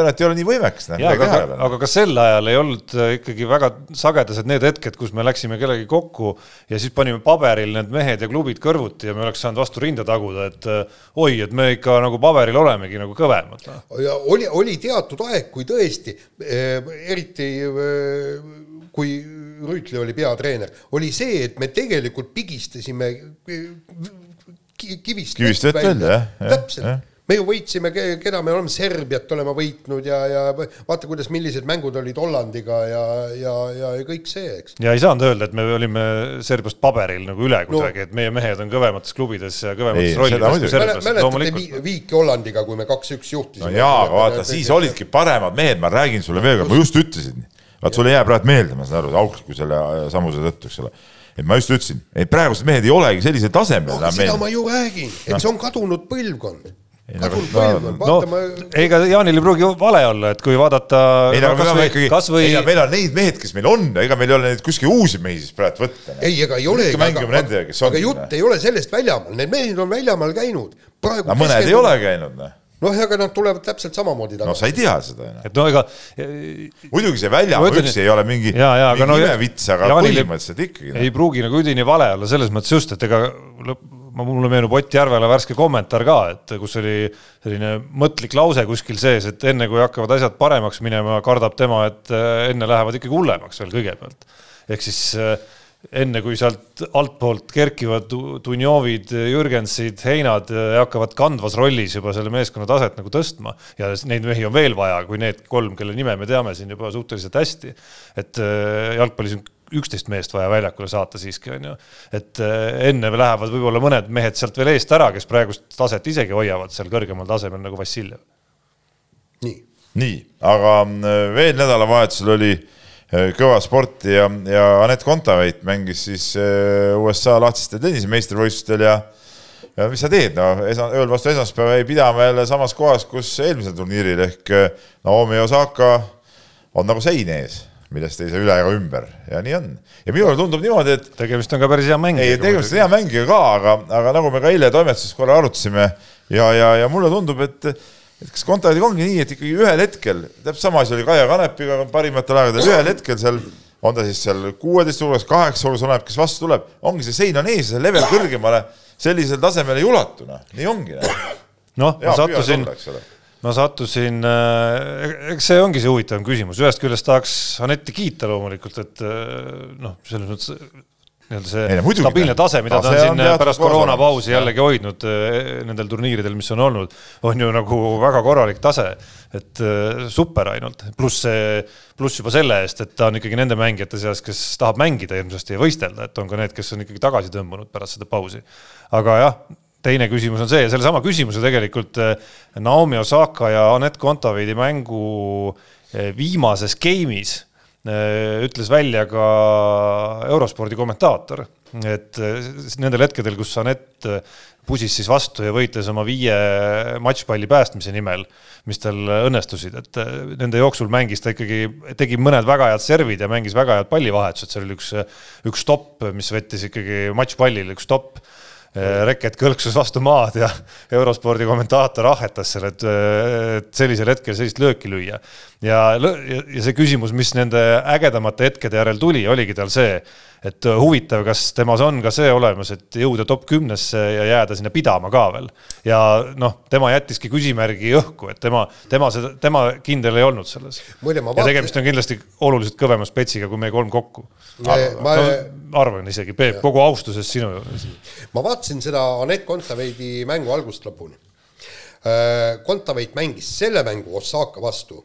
eriti ei ole nii võimekas. jaa, aga, aga, aga ka sel ajal ei olnud äh, ikkagi väga sagedased need hetked, kus me läksime kellegi kokku ja siis panime paberil need mehed ja klubid kõrvuti ja me oleks saanud vastu rinda taguda, et äh, oi, et me ikka nagu paberil olemegi nagu kõvemad. ja oli, oli teatud aeg, kui tõesti äh, eriti kui Rüütli oli peatreener, oli see, et me tegelikult pigistasime kivist, kivist vett välja, täpselt. me ju võitsime, keda me oleme, Serbiat oleme võitnud ja, ja vaata, kuidas, millised mängud olid Hollandiga ja, ja, ja, ja kõik see, eks. ja ei saanud öelda, et me olime Serbiast paberil nagu üle kuidagi no,, et meie mehed on kõvemates klubides ja kõvemates rollides. mäletate viiki Hollandiga, kui me kaks-üks juhtisime? no jaa, aga vaata, siis olidki paremad mehed, ma räägin sulle veel kord, ma just ütlesin vaat sulle jääb praegu meelde, ma saan aru, aukliku selle äh, sammuse tõttu, eks ole. et ma just ütlesin, et praegused mehed ei olegi sellisel tasemel no,. seda ma ju räägin, et no. see on kadunud põlvkond no, vaatame no,. ega Jaanil ei pruugi vale olla, et kui vaadata. ei no kas või, ikkagi, kasvõi... ei meil on neid mehed, kes meil on, ega meil ei ole neid kuskil uusi mehi siis praegu võtta. ei, ega ei ole. aga, aga jutt ei ole sellest väljamaal, need mehed on väljamaal käinud. no mõned ei ole käinud, noh noh, aga nad tulevad täpselt samamoodi tagasi. no sa ei tea seda ju. et no ega. muidugi see väljamaa üksi ei ole mingi, mingi no, imevits, aga põhimõtteliselt ikkagi. ei pruugi nagu üdini vale olla selles mõttes just, et ega mulle meenub Ott Järvela värske kommentaar ka, et kus oli selline mõtlik lause kuskil sees, et enne kui hakkavad asjad paremaks minema, kardab tema, et äh, enne lähevad ikkagi hullemaks veel kõigepealt. ehk siis äh, enne kui sealt altpoolt kerkivad Dunjovid, Jürgensid, Heinad hakkavad kandvas rollis juba selle meeskonna taset nagu tõstma ja neid mehi on veel vaja, kui need kolm, kelle nime me teame siin juba suhteliselt hästi. et äh, jalgpallis on üksteist meest vaja väljakule saata siiski, on ju. et enne lähevad võib-olla mõned mehed sealt veel eest ära, kes praegust taset isegi hoiavad seal kõrgemal tasemel nagu Vassiljev. nii. nii, aga veel nädalavahetusel oli kõva sporti ja, ja Anett Kontaveit mängis siis USA lahtistel tennisemeistrivõistlustel ja ja mis sa teed, no esa-, ööl vastu esmaspäeva jäi pidama jälle samas kohas, kus eelmisel turniiril ehk eh, Naomi Osaka on nagu sein ees, millest ei saa üle ega ümber ja nii on. ja minule tundub niimoodi, et tegemist on ka päris hea mängijaga. ei, tegemist on hea mängijaga ka, aga, aga nagu me ka eile toimetuses korra arutasime ja, ja, ja mulle tundub, et et kas Kontaveitiga ongi nii, et ikkagi ühel hetkel, täpselt sama asi oli Kaia Kanepiga parimatel aegadel, ühel hetkel seal on ta siis seal kuueteist hulgas, kaheksa hulgas, oleneb, kes vastu tuleb, ongi see sein on ees ja see level kõrgemale sellisel tasemel ei ulatu, noh, nii ongi. noh, ma sattusin, ma sattusin äh,, eks see ongi see huvitavam küsimus, ühest küljest tahaks Anetti kiita loomulikult, et äh, noh, selles mõttes nii-öelda see ei, muidugi, stabiilne tase, mida ta on siin on pärast koroonapausi jällegi hoidnud äh, nendel turniiridel, mis on olnud, on ju nagu väga korralik tase. et äh, super ainult, pluss see, pluss juba selle eest, et ta on ikkagi nende mängijate seas, kes tahab mängida hirmsasti ja võistelda, et on ka need, kes on ikkagi tagasi tõmbunud pärast seda pausi. Aga jah, teine küsimus on see ja sellesama küsimuse tegelikult Naomi Osaka ja Anett Kontaveidi mängu viimases game'is ütles välja ka eurospordi kommentaator, et nendel hetkedel, kus Anett pusis siis vastu ja võitles oma viie matšpalli päästmise nimel, mis tal õnnestusid, et nende jooksul mängis ta ikkagi, tegi mõned väga head servid ja mängis väga head pallivahetused, seal oli üks, üks stopp, mis võttis ikkagi matšpallile, üks stopp Äh, reket kõlksus vastu maad ja eurospordi kommentaator ahhetas seal, et, et sellisel hetkel sellist lööki lüüa. Ja, ja see küsimus, mis nende ägedamate hetkede järel tuli, oligi tal see, et huvitav, kas temas on ka see olemas, et jõuda top kümnesse ja jääda sinna pidama ka veel. ja noh, tema jättiski küsimärgi õhku, et tema, tema seda, tema kindel ei olnud selles. ja tegemist on kindlasti oluliselt kõvema spetsiga kui meie kolm kokku ma no, arvan isegi, Peep, kogu austuses sinu juures. ma vaatasin seda Anett Kontaveidi mängu algusest lõpuni. Äh, Kontaveit mängis selle mängu Osaka vastu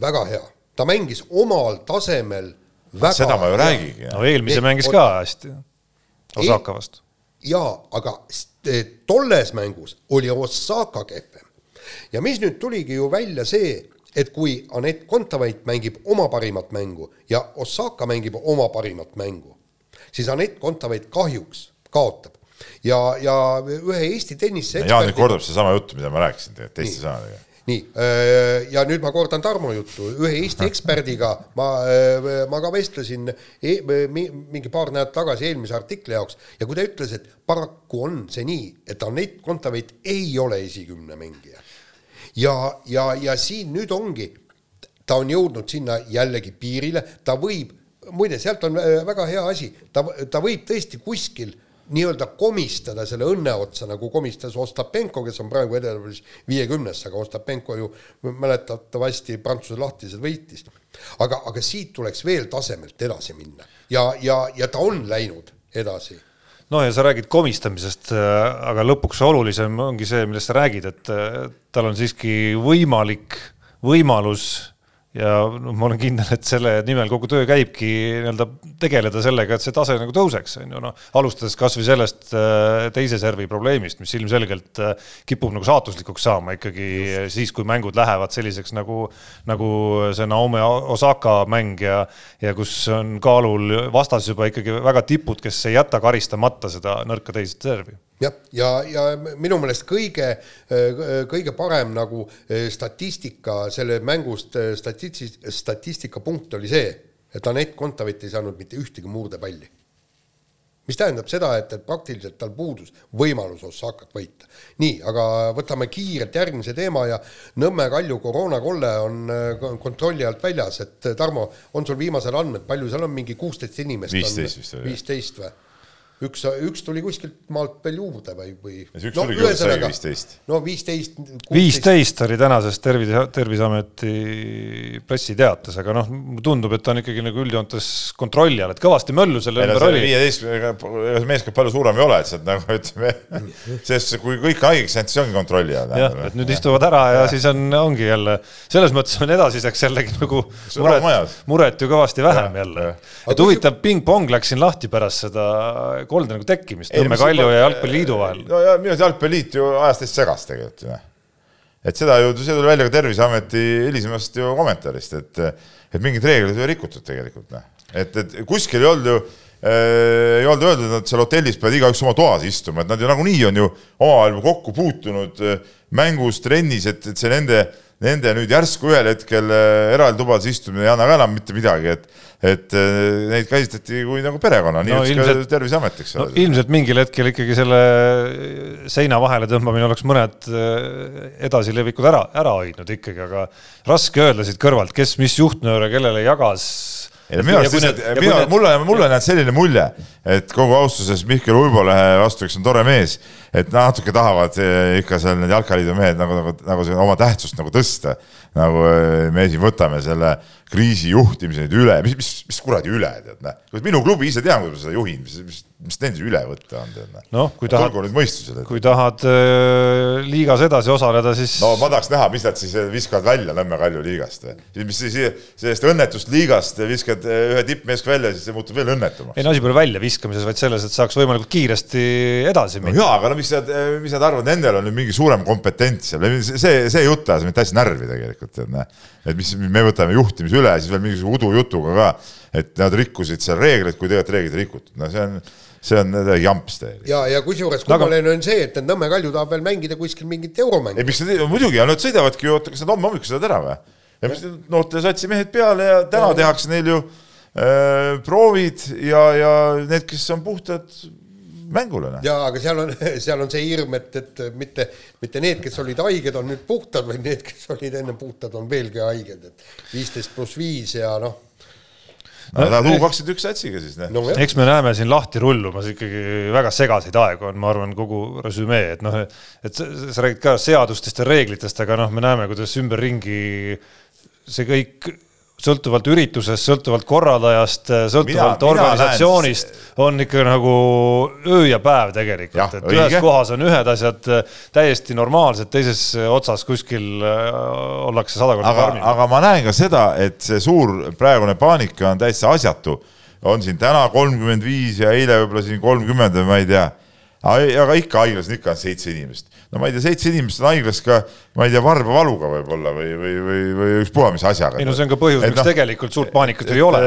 väga hea, ta mängis omal tasemel väga seda ma ju räägigi. no eelmise e mängis ka hästi, Osaka vastu. jaa, aga tolles mängus oli Osaka kehvem. ja mis nüüd tuligi ju välja see, et kui Anett Kontaveit mängib oma parimat mängu ja Osaka mängib oma parimat mängu, siis Anett Kontaveit kahjuks kaotab. ja, ja ühe Eesti tennise Jaan nüüd kordab sedasama juttu, mida ma rääkisin tegelikult teiste sõnadega nii, äh, ja nüüd ma kordan Tarmo juttu, ühe Eesti eksperdiga ma, äh, ma ka vestlesin e mingi paar nädalat tagasi eelmise artikli jaoks ja kui ta ütles, et paraku on see nii, et Anett Kontaveit ei ole esikümne mängija. Ja, ja, ja siin nüüd ongi, ta on jõudnud sinna jällegi piirile, ta võib, muide, sealt on äh, väga hea asi, ta, ta võib tõesti kuskil nii-öelda komistada selle õnne otsa, nagu komistas Ostapenko, kes on praegu edetablis viiekümnes, aga Ostapenko ju mäletatavasti Prantsuse lahtised võitis. aga, aga siit tuleks veel tasemelt edasi minna ja, ja, ja ta on läinud edasi no ja sa räägid komistamisest, äh, aga lõpuks olulisem ongi see, millest sa räägid, et äh, tal on siiski võimalik, võimalus ja noh, ma olen kindel, et selle nimel kogu töö käibki nii-öelda tegeleda sellega, et see tase nagu tõuseks, on ju, noh, alustades kasvõi sellest äh, teise servi probleemist, mis ilmselgelt kipub nagu saatuslikuks saama ikkagi Just. siis, kui mängud lähevad selliseks nagu, nagu see Naomi Osaka mäng ja, ja kus on kaalul vastas juba ikkagi väga tipud, kes ei jäta karistamata seda nõrka teist servi jah, ja, ja, ja minu meelest kõige, kõige parem nagu eh, statistika selle mängust, eh, statisti-, statistikapunkt oli see, et Anett Kontaveit ei saanud mitte ühtegi murdepalli. mis tähendab seda, et, et praktiliselt tal puudus võimalus Ossakat võita. nii, aga võtame kiirelt järgmise teema ja Nõmme Kalju koroonakolle on eh, kontrolli alt väljas, et Tarmo, on sul viimased andmed, palju seal on, mingi kuusteist inimest? viisteist vist oli. viisteist või? Üks, üks tuli kuskilt maalt veel juurde või, või. üks no, juurde, sai viisteist. no viisteist. viisteist oli tänases Tervise, Terviseameti pressiteates, aga noh, tundub, et ta on ikkagi nagu üldjoontes kontrolli all, et kõvasti möllu selle ümber oli. viieteistkümnega, ega meeskond palju suurem ei ole, et sealt nagu ütleme, sest kui kõik haigeks jäänud, siis ongi kontrolli all. jah, et nüüd istuvad ära ja, ja siis on, ongi jälle, selles mõttes on edasiseks jällegi nagu muret, muret ju kõvasti vähem ja, jälle. et huvitav, ping-pong läks siin lahti pärast seda kolde nagu tekkimist Nõmme Kalju ja Jalgpalliliidu vahel. no ja minu arust Jalgpalliliit ju ajas teist segast tegelikult ju. et seda ju, see tuli välja ka Terviseameti hilisemast ju kommentaarist, et, et mingeid reegleid ei rikutud tegelikult, noh. et, et kuskil ei olnud ju äh, ei olnud öeldud, et nad seal hotellis peavad igaüks oma toas istuma, et nad ju nagunii on ju omavahel kokku puutunud äh, mängus, trennis, et, et see nende, nende nüüd järsku ühel hetkel äh, eraldi tubades istumine ei anna ka enam mitte midagi, et et äh, neid käsitleti kui nagu perekonna, nii no, ilmselt, ka Terviseamet, eks ole no,. ilmselt mingil hetkel ikkagi selle seina vahele tõmbamine oleks mõned äh, edasilevikud ära, ära hoidnud ikkagi, aga raske öelda siit kõrvalt, kes mis juhtnööre kellele jagas no minu arust lihtsalt, mina, mulle, mulle jäänud selline mulje, et kogu austuses Mihkel Uibolehe vastu, kes on tore mees, et natuke tahavad äh, ikka seal need jalkaliidu mehed nagu, nagu, nagu oma tähtsust nagu tõsta. Nagu me siin võtame selle kriisi juhtimise nüüd üle, mis, mis, mis kuradi üle, tead, näe. minu klubi ise tean, kuidas ma seda juhin, mis, mis, mis neil siis üle võtta on, tead, näe. noh, kui tahad, kui tahad äh, liigas edasi osaleda, siis. no ma tahaks näha, mis nad siis äh, viskavad välja Nõmme Kalju liigast. mis siis sellest õnnetust liigast viskad äh, ühe tippmeeska välja, siis see muutub veel õnnetumaks. ei no asi pole väljaviskamises, vaid selles, et saaks võimalikult kiiresti edasi minna. no jaa, aga no mis nad, mis nad arvavad, nendel on nüüd mingi suurem kompetents seal, see, see jutt ajas mind täiesti närvi tegelikult, tead, näe et mis, me võtame juhtimise üle, siis veel mingisuguse udujutuga ka, et nad rikkusid seal reegleid, kui tegelikult reegleid ei rikutud, no see on, see on jamps täielikult. ja, ja kusjuures kummaline on see, et Nõmme Kalju tahab veel mängida kuskil mingit euromängu. ei, miks nad, muidugi, ja nad sõidavadki ju, oota, kas nad homme hommikul sõidavad ära või? ja mis noorte satsi mehed peale ja täna ja, tehakse neil ju äh, proovid ja, ja need, kes on puhtad mängule. Noh. jaa, aga seal on, seal on see hirm, et, et mitte, mitte need, kes olid haiged, on nüüd puhtad, vaid need, kes olid enne puhtad, on veelgi haiged, et viisteist pluss viis ja noh no ta on U kakskümmend üks satsiga siis no,. eks me näeme siin lahti rullumas ikkagi väga segaseid aegu on, ma arvan, kogu resümee, et noh, et sa, sa räägid ka seadustest ja reeglitest, aga noh, me näeme, kuidas ümberringi see kõik sõltuvalt üritusest, sõltuvalt korraldajast, sõltuvalt mina, organisatsioonist mina on ikka nagu öö ja päev tegelikult, et õige. ühes kohas on ühed asjad äh, täiesti normaalsed, teises otsas kuskil ollakse sada korda karmim. aga ma näen ka seda, et see suur praegune paanika on täitsa asjatu. on siin täna kolmkümmend viis ja eile võib-olla siin kolmkümmend või ma ei tea aga ikka haiglas on ikka seitse inimest. no ma ei tea, seitse inimest on haiglas ka, ma ei tea, varbavaluga võib-olla või, või, või, või ükspuha mis asjaga. ei no see on ka põhjus, miks no, tegelikult suurt paanikat ei ole.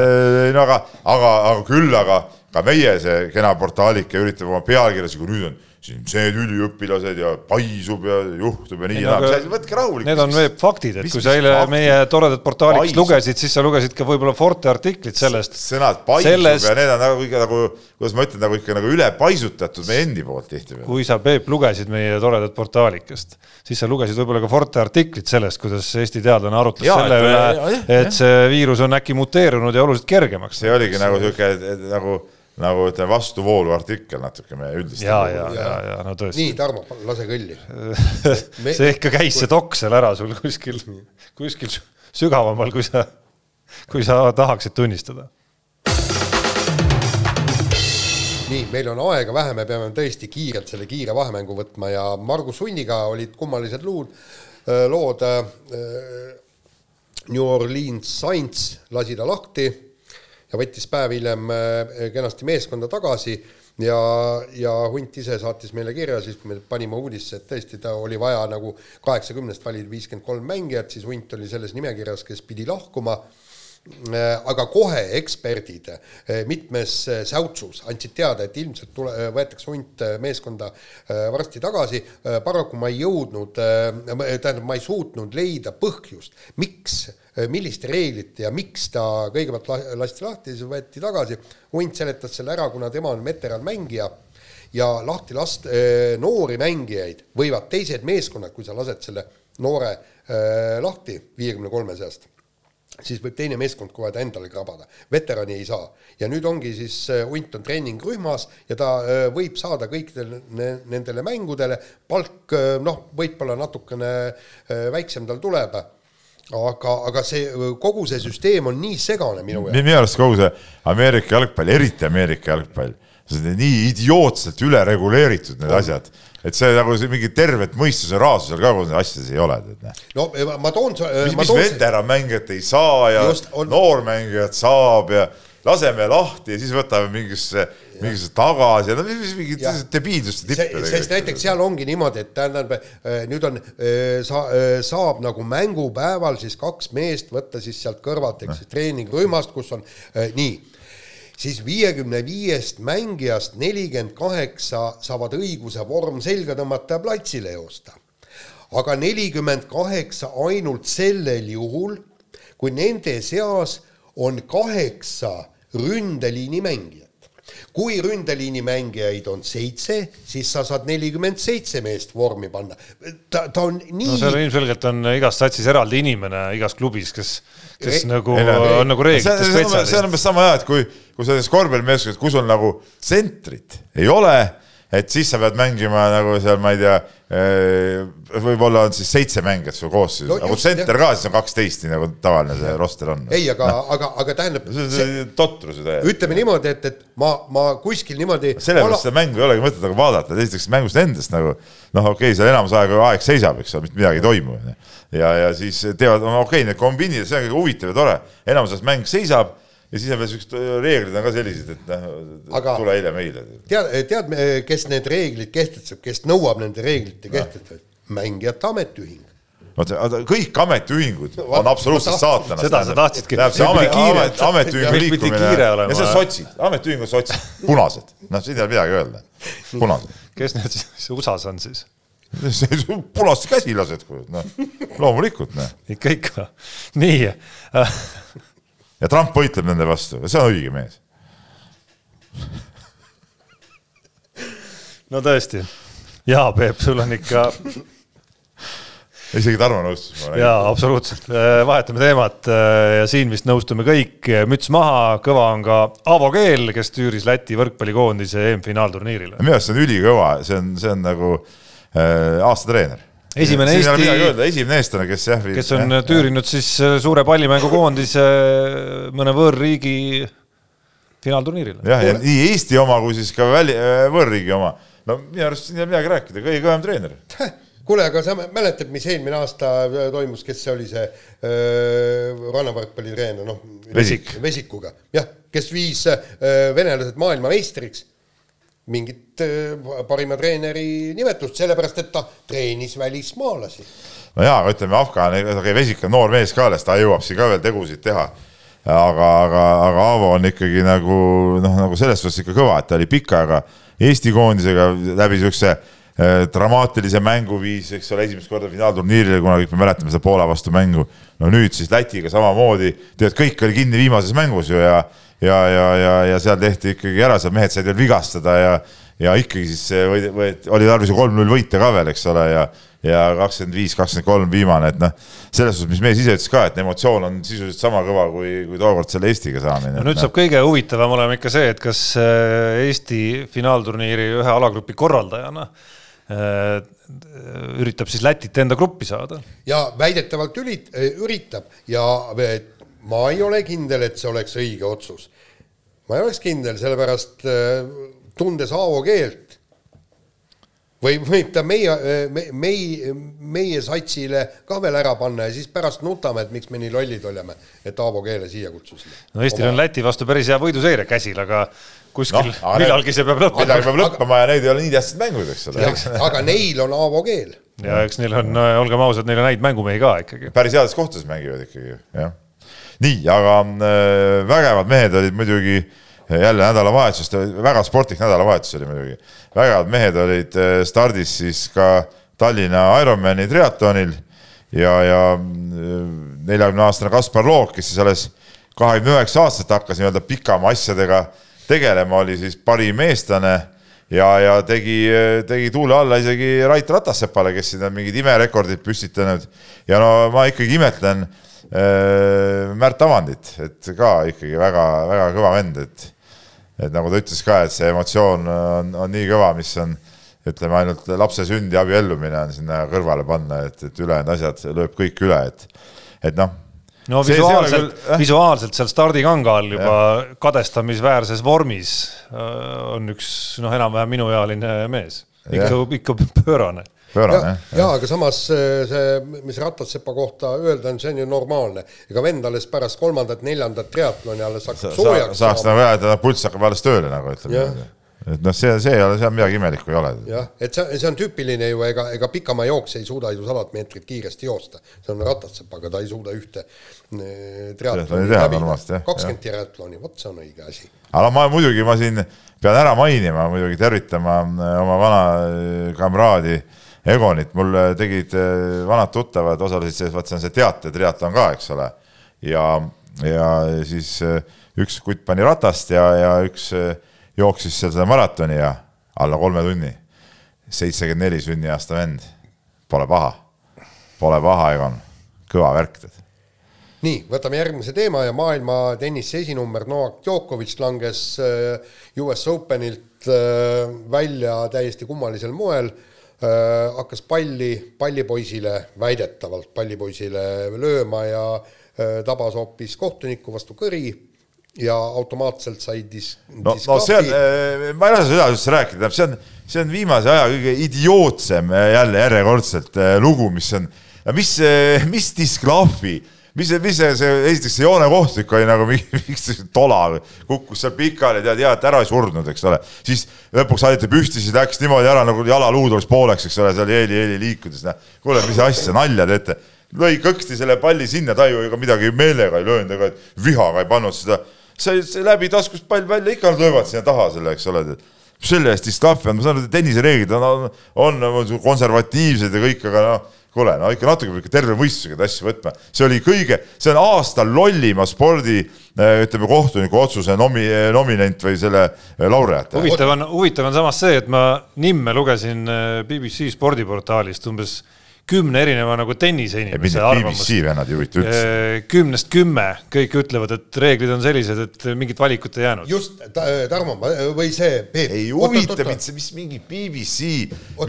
no aga, aga, aga küll, aga ka meie see kena portaalike üritab oma pealkirjas, kui nüüd on siin need üliõpilased ja paisub ja juhtub ja nii ja naa, võtke rahulikult. Need on veel faktid, et mis, kui sa eile meie toredat portaalikest lugesid, siis sa lugesid ka võib-olla Forte artiklit sellest. sõnad paisub sellest... ja need on nagu ikka nagu, kuidas ma ütlen, nagu ikka nagu ülepaisutatud meie endi poolt tihtipeale. kui sa, Peep, lugesid meie toredat portaalikest, siis sa lugesid võib-olla ka Forte artiklit sellest, kuidas Eesti teadlane arutles ja, selle üle, et see viirus on äkki muteerunud ja oluliselt kergemaks. see oligi nagu niisugune nagu nagu ütleme, vastuvoolu artikkel natuke meie üldist. ja, ja, ja, ja no tõesti. nii, Tarmo, lase kõlli see ikka käis see toks seal ära sul kuskil, kuskil sügavamal, kui sa, kui sa tahaksid tunnistada. nii, meil on aega vähe, me peame tõesti kiirelt selle kiire vahemängu võtma ja Margus Sunniga olid kummalised luud, lood. New Orleans Saints lasi ta lahti ja võttis päev hiljem äh, kenasti meeskonda tagasi ja, ja Hunt ise saatis meile kirja siis, kui me panime uudisse, et tõesti, ta oli vaja nagu kaheksakümnest valida viiskümmend kolm mängijat, siis Hunt oli selles nimekirjas, kes pidi lahkuma aga kohe eksperdid äh, mitmes säutsus andsid teada, et ilmselt tule, võetakse hunt meeskonda varsti tagasi. paraku ma ei jõudnud, tähendab, ma ei suutnud leida põhjust, miks Äh, millist reeglit ja miks ta kõigepealt lasti lahti, siis võeti tagasi. hunt seletas selle ära, kuna tema on veteranmängija ja lahti last-, äh, noori mängijaid võivad teised meeskonnad, kui sa lased selle noore äh, lahti viiekümne kolme seast, siis võib teine meeskond kohe ta endale krabada, veterani ei saa. ja nüüd ongi siis, hunt on treeningrühmas ja ta võib saada kõikidele nendele mängudele, palk noh, võib-olla natukene väiksem tal tuleb aga, aga see, kogu see süsteem on nii segane minu jaoks. minu arust kogu see Ameerika jalgpall, eriti Ameerika jalgpall, nii idiootselt üle reguleeritud need asjad, et see nagu see mingi tervet mõistuse rahasusel ka kogu nendes asjades ei ole. no ma toon. mis, mis veteranmängijat ei saa ja on... noormängijat saab ja laseme lahti ja siis võtame mingisse, mingisse tagasi ja no mingid debiilsuste tippe. sest näiteks seal ongi niimoodi, et tähendab äh, nüüd on, sa, saab nagu mängupäeval siis kaks meest võtta siis sealt kõrvalt, eks treeningrühmast, kus on nii siis viiekümne viiest mängijast nelikümmend kaheksa saavad õiguse vorm selga tõmmata ja platsile joosta. aga nelikümmend kaheksa ainult sellel juhul, kui nende seas on kaheksa ründeliini mängijat. kui ründeliini mängijaid on seitse, siis sa saad nelikümmend seitse meest vormi panna. ta, ta on nii. no seal ilmselgelt on igas satsis eraldi inimene igas klubis, kes, kes e nagu ei, on nagu reeglite spetsialist. see on umbes sama hea, et kui, kui selles korvpallimeeskonnas, kus on nagu tsentrit ei ole et siis sa pead mängima nagu seal, ma ei tea, eh, võib-olla on siis seitse mängijat sul koosseisus no,, nagu center ka, siis on kaksteist, nii nagu tavaline see roster on. ei, aga no., aga, aga tähendab. see on see totrus ju täiesti. ütleme niimoodi, et, et ma, ma kuskil niimoodi. sellepärast ala... seda mängu ei olegi mõtet nagu vaadata, esiteks mängust endast nagu noh, okei okay,, seal enamus aega aeg seisab, eks ole, mitte midagi ei toimu, ja, ja siis teevad, okei okay,, need kombiinid, see on kõige huvitav ja tore, enamuses mäng seisab ja siis on veel siuksed reeglid on ka sellised, et noh, tule eile meile. tead, tead, kes need reeglid kehtestab, kes nõuab nende reeglite kehtestamist? mängijate ametiühing vaata, vaata kõik ametiühingud no, on absoluutselt saatanast. seda sa tahtsidki. tähendab see amet, amet, ametiühingu liikumine. ja see on sotsid, ametiühing on sotsid, punased, noh, siin ei ole midagi öelda, punased. kes need siis USA-s on siis? punased käsilased, noh, loomulikult, noh. ikka, ikka, nii ja Trump võitleb nende vastu, see on õige mees. no tõesti, jaa, Peep, sul on ikka isegi Tarmo nõustus. jaa, absoluutselt, äh, vahetame teemat äh, ja siin vist nõustume kõik, müts maha, kõva on ka Aavo Keel, kes tüüris Läti võrkpallikoondise EM-finaalturniirile. minu arust see on ülikõva, see on, see on nagu äh, aastatreener esimene siin Eesti, esimene eestlane, kes jah. kes on jah, tüürinud siis äh, suure pallimängukoondise äh, mõne võõrriigi finaalturniirile. jah, ja nii Eesti oma kui siis ka väli, äh, võõrriigi oma. no minu arust siin ei ole midagi rääkida, kõige kõvem treener kuule, aga sa mäletad, mis eelmine aasta toimus, kes see oli see rannavõrkpallitreener, noh. Vesik. Vesikuga, jah, kes viis öö, venelased maailmameistriks mingit äh, parima treeneri nimetust, sellepärast et ta treenis välismaalasi. no jaa, aga ütleme, Afgan, Vesik on noor mees ka alles, ta jõuab siin ka veel tegusid teha. aga, aga, aga Aavo on ikkagi nagu noh, nagu selles suhtes ikka kõva, et ta oli pikka aega Eesti koondisega läbi siukse äh, dramaatilise mänguviis, eks ole, esimest korda finaalturniirile, kuna kõik me mäletame seda Poola vastu mängu. no nüüd siis Lätiga samamoodi, tead, kõik oli kinni viimases mängus ju ja ja, ja, ja, ja seal tehti ikkagi ära, seal mehed said veel vigastada ja, ja ikkagi siis võid, võid, oli tarvis ju kolm-null võita ka veel, eks ole, ja ja kakskümmend viis, kakskümmend kolm viimane, et noh, selles suhtes, mis mees ise ütles ka, et emotsioon on sisuliselt sama kõva kui, kui tookord selle Eestiga saamine. no nüüd saab kõige huvitavam olema ikka see, et kas äh, Eesti finaalturniiri ühe alagrupi korraldajana äh, üritab siis Lätit enda gruppi saada. ja väidetavalt ürit-, üritab ja ma ei ole kindel, et see oleks õige otsus. ma ei oleks kindel, sellepärast äh, tundes Aavo keelt, või võib ta meie, äh, meie, meie satsile ka veel ära panna ja siis pärast nutame, et miks me nii lollid oleme, et Aavo Keele siia kutsusime. no Eestil on Läti vastu päris hea võiduseire käsil, aga kuskil no, millalgi see peab lõppema. midagi peab lõppema ja neid ei ole nii tähtsad mängud, eks ole. aga neil on Aavo Keel. ja eks neil on, olgem ausad, neil on häid mängumehi ka ikkagi. päris heades kohtades mängivad ikkagi, jah nii, aga äh, vägevad mehed olid muidugi äh, jälle nädalavahetust, väga sportlik nädalavahetus oli muidugi. vägevad mehed olid äh, stardis siis ka Tallinna Ironmani triatlonil ja, ja neljakümne aastane Kaspar Look, kes siis alles kahekümne üheksa aastaselt hakkas nii-öelda pikama asjadega tegelema, oli siis parim eestlane ja, ja tegi, tegi tuule alla isegi Rait Ratassepale, kes siin on mingid imerekordid püstitanud. ja no ma ikkagi imetlen Märt Avandit, et ka ikkagi väga-väga kõva vend, et et nagu ta ütles ka, et see emotsioon on, on nii kõva, mis on ütleme ainult lapse sünd ja abiellumine on sinna kõrvale panna, et, et ülejäänud asjad lööb kõik üle, et, et noh. No visuaalselt, küll... visuaalselt seal stardikanga all juba ja. kadestamisväärses vormis äh, on üks noh, enam-vähem minuealine mees, ikka, ikka pöörane pöörane ja,. ja aga samas see, mis Ratassepa kohta öelda on, see on ju normaalne. ega vend alles pärast kolmandat-neljandat triatloni alles hakkab soojaks sa, saaks nagu öelda, pulss hakkab alles tööle nagu ütleme et noh, see, see ei ole, seal midagi imelikku ei ole. jah, et see, see on tüüpiline ju, ega, ega pikamaa jooks ei suuda ju sadat meetrit kiiresti joosta. see on ratassepp, aga ta ei suuda ühte eh, triatloni läbida. kakskümmend triatloni, vot see on õige asi. aga ma muidugi, ma siin pean ära mainima, muidugi tervitama eh, oma vana kamraadi Egonit, mul tegid vanad tuttavad, osalesid selles, vaat see on see teatetriatlon ka, eks ole. ja, ja siis üks kutt pani ratast ja, ja üks jooksis seal seda maratoni ja alla kolme tunni. seitsekümmend neli sünniaasta vend, pole paha, pole paha, Egon, kõva värk tead. nii, võtame järgmise teema ja maailma tennise esinumber Novak Djokovic langes äh, US Openilt äh, välja täiesti kummalisel moel äh, hakkas palli pallipoisile, väidetavalt pallipoisile lööma ja tabas hoopis kohtuniku vastu kõri ja automaatselt sai dis-. no, no see on, eh, ma ei lase seda üldse rääkida, see on, see on viimase aja kõige idiootsem jälle järjekordselt lugu, mis on, mis, mis disklahvi, mis, mis see, see, esiteks see joonekohtunik oli nagu mingi tola, kukkus seal pikali, tead, hea, et ära ei surnud, eks ole. siis lõpuks aeti püsti, siis läks niimoodi ära nagu jalaluud oleks pooleks, eks ole, seal eeli-eeli liikudes, noh. kuule, mis asja, nalja teete lõi kõksti selle palli sinna, ta ju ega midagi meelega ei löönud ega vihaga ei pannud seda sai läbi taskust pall välja, ikka nad löövad sinna taha selle, eks ole. Selle eest on, ma saan aru, tennisereeglid on, on, on konservatiivsed ja kõik, aga noh, kuule, no ikka natuke peab ikka terve mõistusega asju võtma. see oli kõige, see on aasta lollima spordi äh, ütleme, kohtuniku otsuse nomi-, nominent või selle äh, laureaat. huvitav on, huvitav on samas see, et ma nimme lugesin BBC spordiportaalist umbes kümne erineva nagu tenniseinimese arvamust. BBC vennad ei huvita üldse. Äh, kümnest kümme, kõik ütlevad, et reeglid on sellised, et mingit valikut ei jäänud. just ta,, Tarmo või see Peep. ei huvita mind see, mis mingi BBC,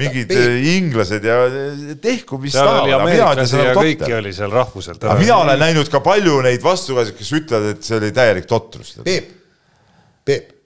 mingid Peep. Äh, inglased ja tehku mis tahavad. ja kõiki oli seal rahvuselt. aga mina olen näinud ka palju neid vastukajasid, kes ütlevad, et see oli täielik totrus. Peep, Peep,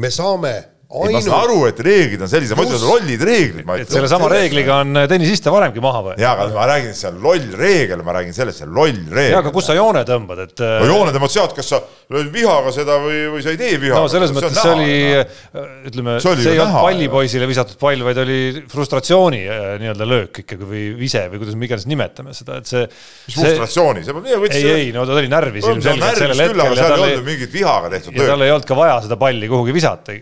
me saame Ainult... ma saan aru, et reeglid on sellised, ma ütlen, lollid reeglid. et sellesama reegliga on tennisiste varemgi maha võetud. jaa, aga ma räägin, see on loll reegel, ma räägin sellest, see on loll reegel. jaa, aga kus sa joone tõmbad, et no äh, joone tõmbad sealt, kas sa lööd vihaga seda või, või sa ei tee vihaga. no selles mõttes see oli, äh, ütleme, see ei olnud pallipoisile visatud pall, vaid oli frustratsiooni äh, nii-öelda löök ikkagi või vise või kuidas me iganes nimetame seda, et see mis frustratsiooni, see ei, ei, no ta oli närvis ilmselgelt sellel hetkel. seal ei olnud mingit vihaga tehtud löök. tal ei olnud ka vaja seda palli kuhugi visata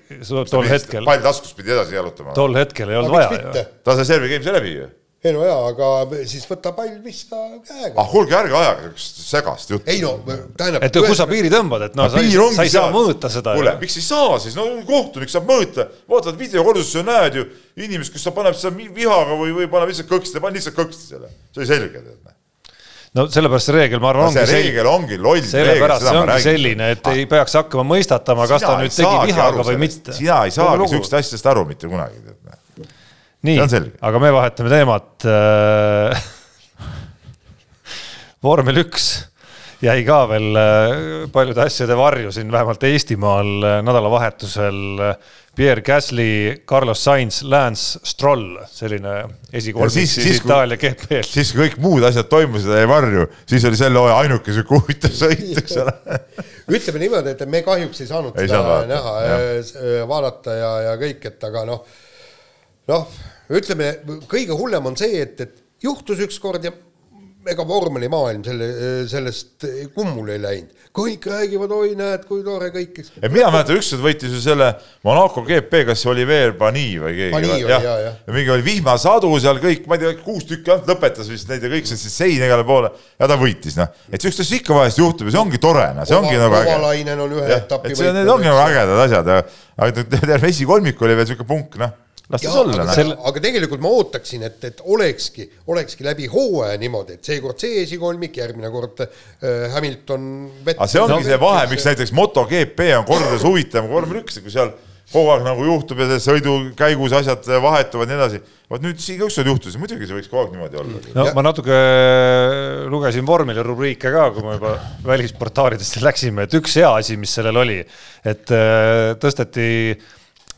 tol hetkel. pall taskust pidi edasi jalutama. tol hetkel ei olnud vaja. ta sai servi game'i läbi ju ei no jaa, aga siis võta pall, vista käega. ah kuulge, ärge ajage niisugust segast juttu. ei no tähendab. et kus sa piiri tõmbad, et noh, sa, sa ei saa mõõta seda. kuule, miks ei saa siis, no kohtunik saab mõõta, vaatad videokorduses, näed ju inimest, kes sa paneb seda vihaga või, või paneb lihtsalt kõksti, pani lihtsalt kõksti selle, see oli selge tead no sellepärast see reegel, ma arvan, ongi see reegel ongi loll sellepärast see ongi selline, et ei peaks hakkama mõistatama, kas ta nüüd tegi vihaga või mitte. sina ei saagi niisugustest asjadest aru mitte kunagi. nii, aga me vahetame teemat äh, vormel üks jäi ka veel äh, paljude asjade varju siin vähemalt Eestimaal äh, nädalavahetusel Pierre Gasly, Carlos Sainz, Lance Stroll, selline esikolmik siis, siis, siis Itaalia GP-l. siis kui kõik muud asjad toimusid, jäi varju, siis oli selle hooaja ainuke sihuke huvitav sõit, eks ole ütleme niimoodi, et me kahjuks ei saanud ei seda saanud näha, äh, vaadata ja, ja kõik, et aga noh, noh, ütleme, kõige hullem on see, et, et juhtus ükskord ja ega vormelimaailm selle, sellest kummuli ei läinud. kõik räägivad, oi näed, kui tore kõik. mina mäletan, ükskord võitis ju selle Monaco GP, kas Oliver Bani või keegi. Oli, ja, ja. ja mingi oli vihmasadu seal kõik, ma ei tea, kuus tükki ainult lõpetas vist neid ja kõik sõitsid seina igale poole ja ta võitis, noh. et siukest asja ikka vahest juhtub ja see ongi tore, noh, see ongi nagu äge. Ovalainen on ühe etapi võitnud. Need ongi nagu ägedad asjad, aga terve esikolmik oli veel siuke punk, noh las ta olla. Selle... aga tegelikult ma ootaksin, et, et olekski, olekski läbi hooaja niimoodi, et seekord see esikolmik, järgmine kord äh, Hamilton. aga see ongi see vahe, miks näiteks MotoGP on kordades huvitavam kui vormel üks, kui seal kogu aeg nagu juhtub ja sõidu käigus asjad vahetuvad ja nii edasi. vot nüüd siin ükskord juhtus ja muidugi see võiks kogu aeg niimoodi olla. no ja. ma natuke äh, lugesin vormeli rubriike ka, kui me juba välisportaalidest läksime, et üks hea asi, mis sellel oli, et äh, tõsteti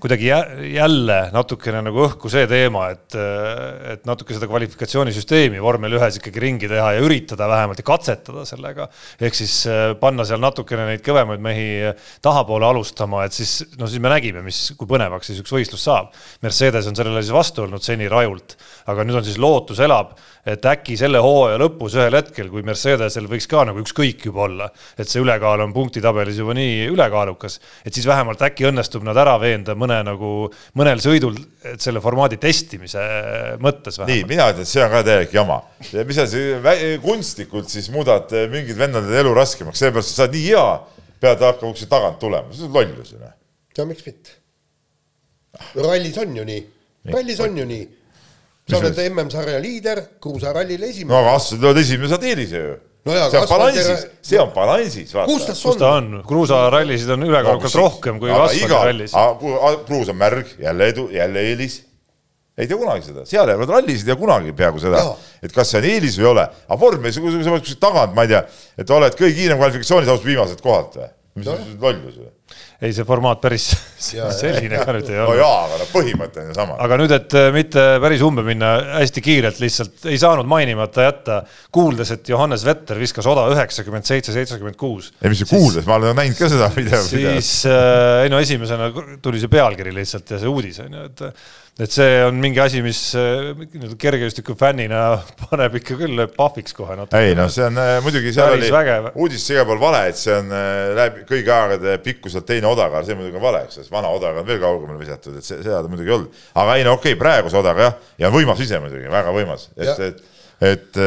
kuidagi jälle natukene nagu õhku see teema, et, et natuke seda kvalifikatsioonisüsteemi vormel ühes ikkagi ringi teha ja üritada vähemalt ja katsetada sellega. ehk siis äh, panna seal natukene neid kõvemaid mehi tahapoole alustama, et siis, no siis me nägime, mis, kui põnevaks siis üks võistlus saab. Mercedes on sellele siis vastu olnud seni rajult, aga nüüd on siis lootus elab et äkki selle hooaja lõpus ühel hetkel, kui Mercedesel võiks ka nagu ükskõik juba olla, et see ülekaal on punktitabelis juba nii ülekaalukas, et siis vähemalt äkki õnnestub nad ära veenda mõne nagu, mõnel sõidul, selle formaadi testimise mõttes vähemalt. nii, mina ütlen, et see on ka täielik jama. mis sa siis kunstlikult siis muudad mingid vendade elu raskemaks, sellepärast sa oled nii hea, pead hakkama ukse tagant tulema, see on lollus ju. Noh. no miks mitte? rallis on ju nii, rallis on ju nii sa oled MM-sarja liider, kruusarallil esimene. no aga Aston oled esimene, saad eelise ju no jaa, see on balansis, see on balansis, vaata. kus tas on? ta on, kruusarallisid on ülekaalukalt no, rohkem kui asfaldirallis. kruus on märg, jälle edu, jälle eelis. ei tea kunagi seda, seal jäävad rallisid ja kunagi peaaegu seda, et kas see on eelis või ei ole. aga vormis, kui sa oled kuskil tagant, ma ei tea, et oled kõige kiirem kvalifikatsioonis, ausalt viimaselt kohalt või? Mis no. lollus või? ei, see formaat päris selline ka nüüd ei ole. no jaa, aga noh, põhimõte on ju sama. aga nüüd, et äh, mitte päris umbe minna, hästi kiirelt lihtsalt ei saanud mainimata jätta, kuuldes, et Johannes Vetter viskas oda üheksakümmend seitse, seitsekümmend kuus. ei, mis see kuuldes, ma olen näinud ka seda video. siis, äh, ei no esimesena tuli see pealkiri lihtsalt ja see uudis on ju, et et see on mingi asi, mis äh, kergejõustiku fännina paneb ikka küll pahviks kohe natuke. ei noh, see on äh, muidugi seal oli uudistes igal pool vale, et see on äh, läbi kõigi aegade pikkuselt teine odakaar, see muidugi on vale, eks, sest vana odakaar on veel kaugemale visatud, et see, seda ta muidugi ei olnud. aga ei no okei okay,, praeguse odaga jah, ja võimas ise muidugi, väga võimas, et, et, et,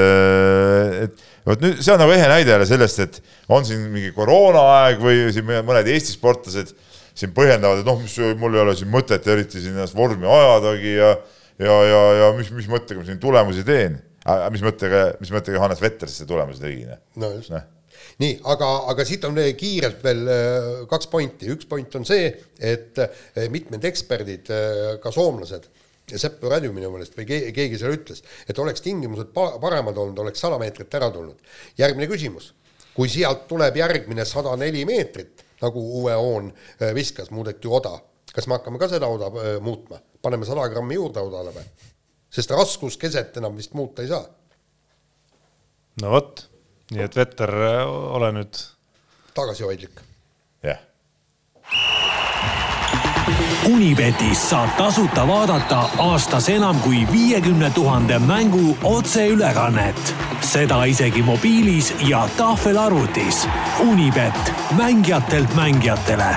et vot nüüd see on nagu ehe näide jälle sellest, et on siin mingi koroonaaeg või siin mõned Eesti sportlased siin põhjendavad, et noh, mis mul ei ole siin mõtet eriti siin ennast vormi ajadagi ja ja, ja, ja mis, mis mõttega ma siin tulemusi teen. mis mõttega, mis mõttega Hannes Vetter siis tulemusi tegi? no just no. nii, aga, aga siit on kiirelt veel äh, kaks pointi, üks point on see, et äh, mitmed eksperdid, äh, ka soomlased, Sepp Radju minu meelest või keegi, keegi seal ütles, et oleks tingimused paremad olnud, oleks sada meetrit ära tulnud. järgmine küsimus, kui sealt tuleb järgmine sada neli meetrit nagu uue hoon äh, viskas, muudeti oda. kas me hakkame ka seda oda äh, muutma, paneme sada grammi juurde odale või? sest raskuskeset enam vist muuta ei saa. no vot, nii et Vetter, äh, ole nüüd tagasihoidlik. jah yeah Unibetis saab tasuta vaadata aastas enam kui viiekümne tuhande mängu otseülekannet. seda isegi mobiilis ja tahvelarvutis. Unibet, mängijatelt mängijatele.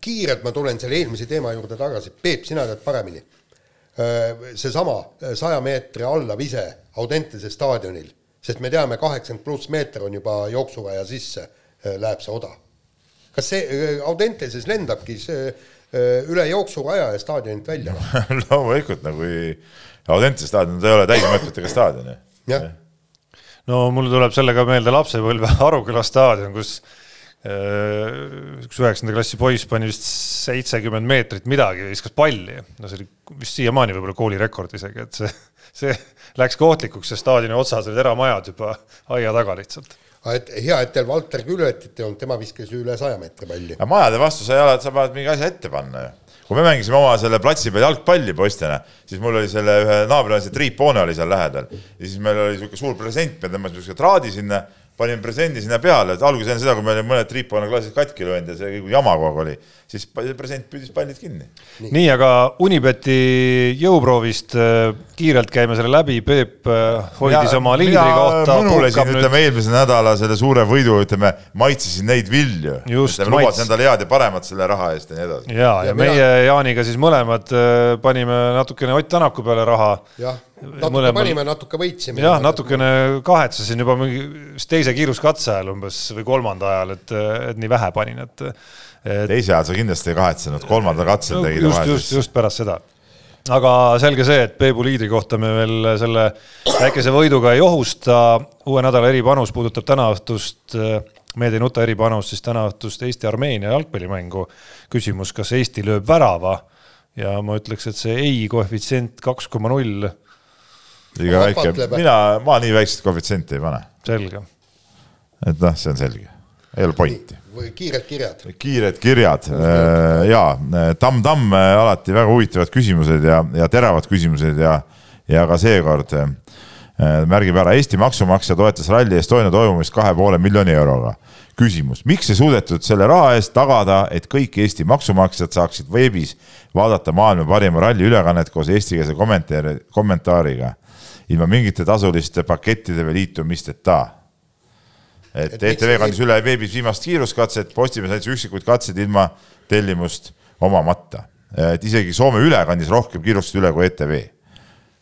kiirelt ma tulen selle eelmise teema juurde tagasi. Peep, sina tead paremini. seesama saja meetri alla vise Audentese staadionil, sest me teame, kaheksakümmend pluss meeter on juba jooksuvaja sisse, läheb see oda kas see äh, Audente siis lendabki see äh, üle jooksuvaja ja staadionilt välja loomulikult, no kui Audente staadion, ta ei ole täismõõtmetega staadion ju. jah no mul tuleb sellega meelde lapsepõlve Aruküla staadion, kus äh, üks üheksanda klassi poiss pani vist seitsekümmend meetrit midagi, viskas palli. no see oli vist siiamaani võib-olla koolirekord isegi, et see, see läks kohtlikuks, see staadioni otsas olid eramajad juba aia taga lihtsalt et hea, et teil Valter Külvetit ei olnud, tema viskas ju üle saja meetri palli. aga majade vastu sa ei ole, sa pead mingi asja ette panna ju. kui me mängisime oma selle platsi peal jalgpalli poistena, siis mul oli selle ühe naabrilase Triip Poone oli seal lähedal ja siis meil oli niisugune suur present, me tõmbasime niisuguse traadi sinna panime presendi sinna peale, et alguses enne seda, kui me olime mõned triipane klassid katki löönud ja see jama kogu aeg oli, siis present püüdis pallid kinni. nii, aga Unibeti jõuproovist äh, kiirelt käime selle läbi, Peep äh, hoidis ja, oma liidri kohta. mõnulesin, ütleme eelmise nädala selle suure võidu, ütleme, maitsesin neid vilju. lubasin endale head ja paremat selle raha eest ja nii edasi. ja, ja, ja meie mina... Jaaniga siis mõlemad äh, panime natukene Ott Tänaku peale raha. Natuke mõlemal... panime, natuke võitsime. jah, natukene kahetsesin juba mingi teise kiiruskatse ajal umbes või kolmanda ajal, et, et nii vähe panin, et, et.... teise ajal sa kindlasti ei kahetsenud, kolmanda katsel tegid just, just, just pärast seda. aga selge see, et Peebu liidri kohta me veel selle väikese võiduga ei ohusta. uue nädala eripanus puudutab tänaõhtust Meedia Nuta eripanus siis tänaõhtust Eesti-Armeenia jalgpallimängu. küsimus, kas Eesti lööb värava ja ma ütleks, et see ei koefitsient kaks koma null. Liiga väike, mina, ma nii väikest koefitsienti ei pane. selge. et noh, see on selge, ei ole pointi. või kiired kirjad. kiired kirjad äh, ja Tamm-Tamm äh, alati väga huvitavad küsimused ja, ja teravad küsimused ja, ja ka seekord äh, märgib ära, Eesti maksumaksja toetas Rally Estonia toimumist kahe poole miljoni euroga küsimus, miks ei suudetud selle raha eest tagada, et kõik Eesti maksumaksjad saaksid veebis vaadata maailma parima ralli ülekannet koos eestikeelse kommentaari, kommentaariga ilma mingite tasuliste pakettide või liitumisteta. et ETV kandis üle veebis viimast kiiruskatset, Postimees andis üksikuid katseid ilma tellimust omamata. et isegi Soome üle kandis rohkem kiirustust üle kui ETV.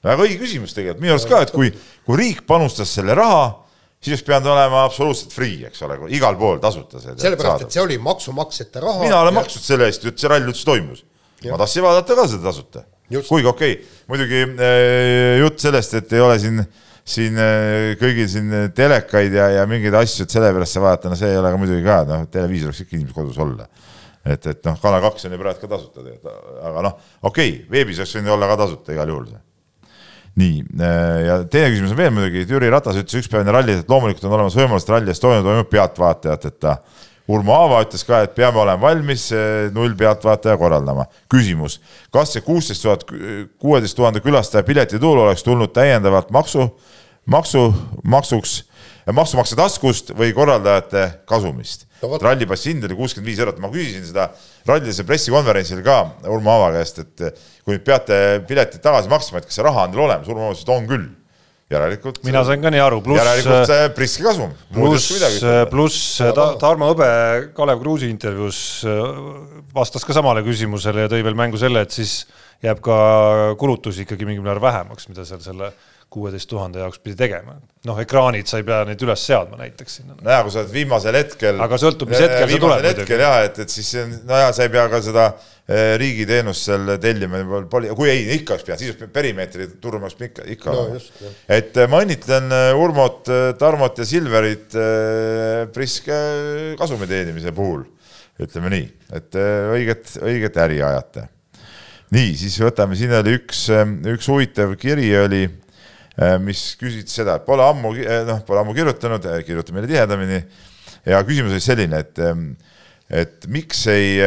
väga õige küsimus tegelikult, minu arust ka, et kui, kui riik panustas selle raha siis oleks pidanud olema absoluutselt free, eks ole, igal pool tasuta see. sellepärast, et see oli maksumaksjate raha. mina olen ja... maksnud selle eest, et see rall üldse toimus. ma tahtsin vaadata ka seda tasuta. Kuigi okei okay,, muidugi äh, jutt sellest, et ei ole siin, siin äh, kõigil siin telekaid ja, ja mingeid asju, et sellepärast sa vaadata, no see ei ole ka muidugi ka, noh, televiisor võiks ikka inimesel kodus olla. et, et noh, Kanal kaks on ju praegu ka tasuta tegelikult, aga noh, okei okay,, veebis oleks võinud olla ka tasuta igal juhul see nii, äh, ja teine küsimus on veel muidugi, et Jüri Ratas ütles ükspäev enne rallit, et loomulikult on olemas võimalus, et Rally Estonia toimub pealtvaatajateta. Urmo Aava ütles ka, et peame olema valmis äh, null pealtvaataja korraldama. küsimus, kas see kuusteist tuhat, kuueteist tuhande külastaja piletitulu oleks tulnud täiendavalt maksu, maksu, maksuks, maksumaksja taskust või korraldajate kasumist? no, rallipassi hind oli kuuskümmend viis eurot, ma küsisin seda rallilise pressikonverentsil ka Urmo Aava käest, et kui nüüd peate piletid tagasi maksma, et kas see raha on teil olemas, Urmo ütles, et on küll järelikult. mina sain ka nii aru, pluss. järelikult priske kasum. pluss, pluss ta, Tarmo Hõbe Kalev Kruusi intervjuus äh, vastas ka samale küsimusele ja tõi veel mängu selle, et siis jääb ka kulutusi ikkagi mingil määral vähemaks, mida seal selle kuueteist tuhande jaoks pidi tegema. noh, ekraanid, sa ei pea neid üles seadma näiteks sinna. nojah, kui sa oled viimasel hetkel. aga sõltub, mis hetkel sa tuled muidugi. jah, et, et siis nojah, sa ei pea ka seda eh, riigiteenust seal tellima, kui ei, ikka oleks pidanud, siis oleks perimeetri turm oleks ikka, ikka no, just, et eh, ma õnnitlen eh, Urmot, Tarmot ja Silverit priske kasumi teenimise puhul, ütleme nii, et õiget, õiget äri ajate. nii, siis võtame, siin oli üks, üks huvitav kiri oli Äh, mis küsid seda, et pole ammu, äh, noh, pole ammu kirjutanud, äh, kirjuta meile tihedamini. ja küsimus oli selline, et, ähm, et miks ei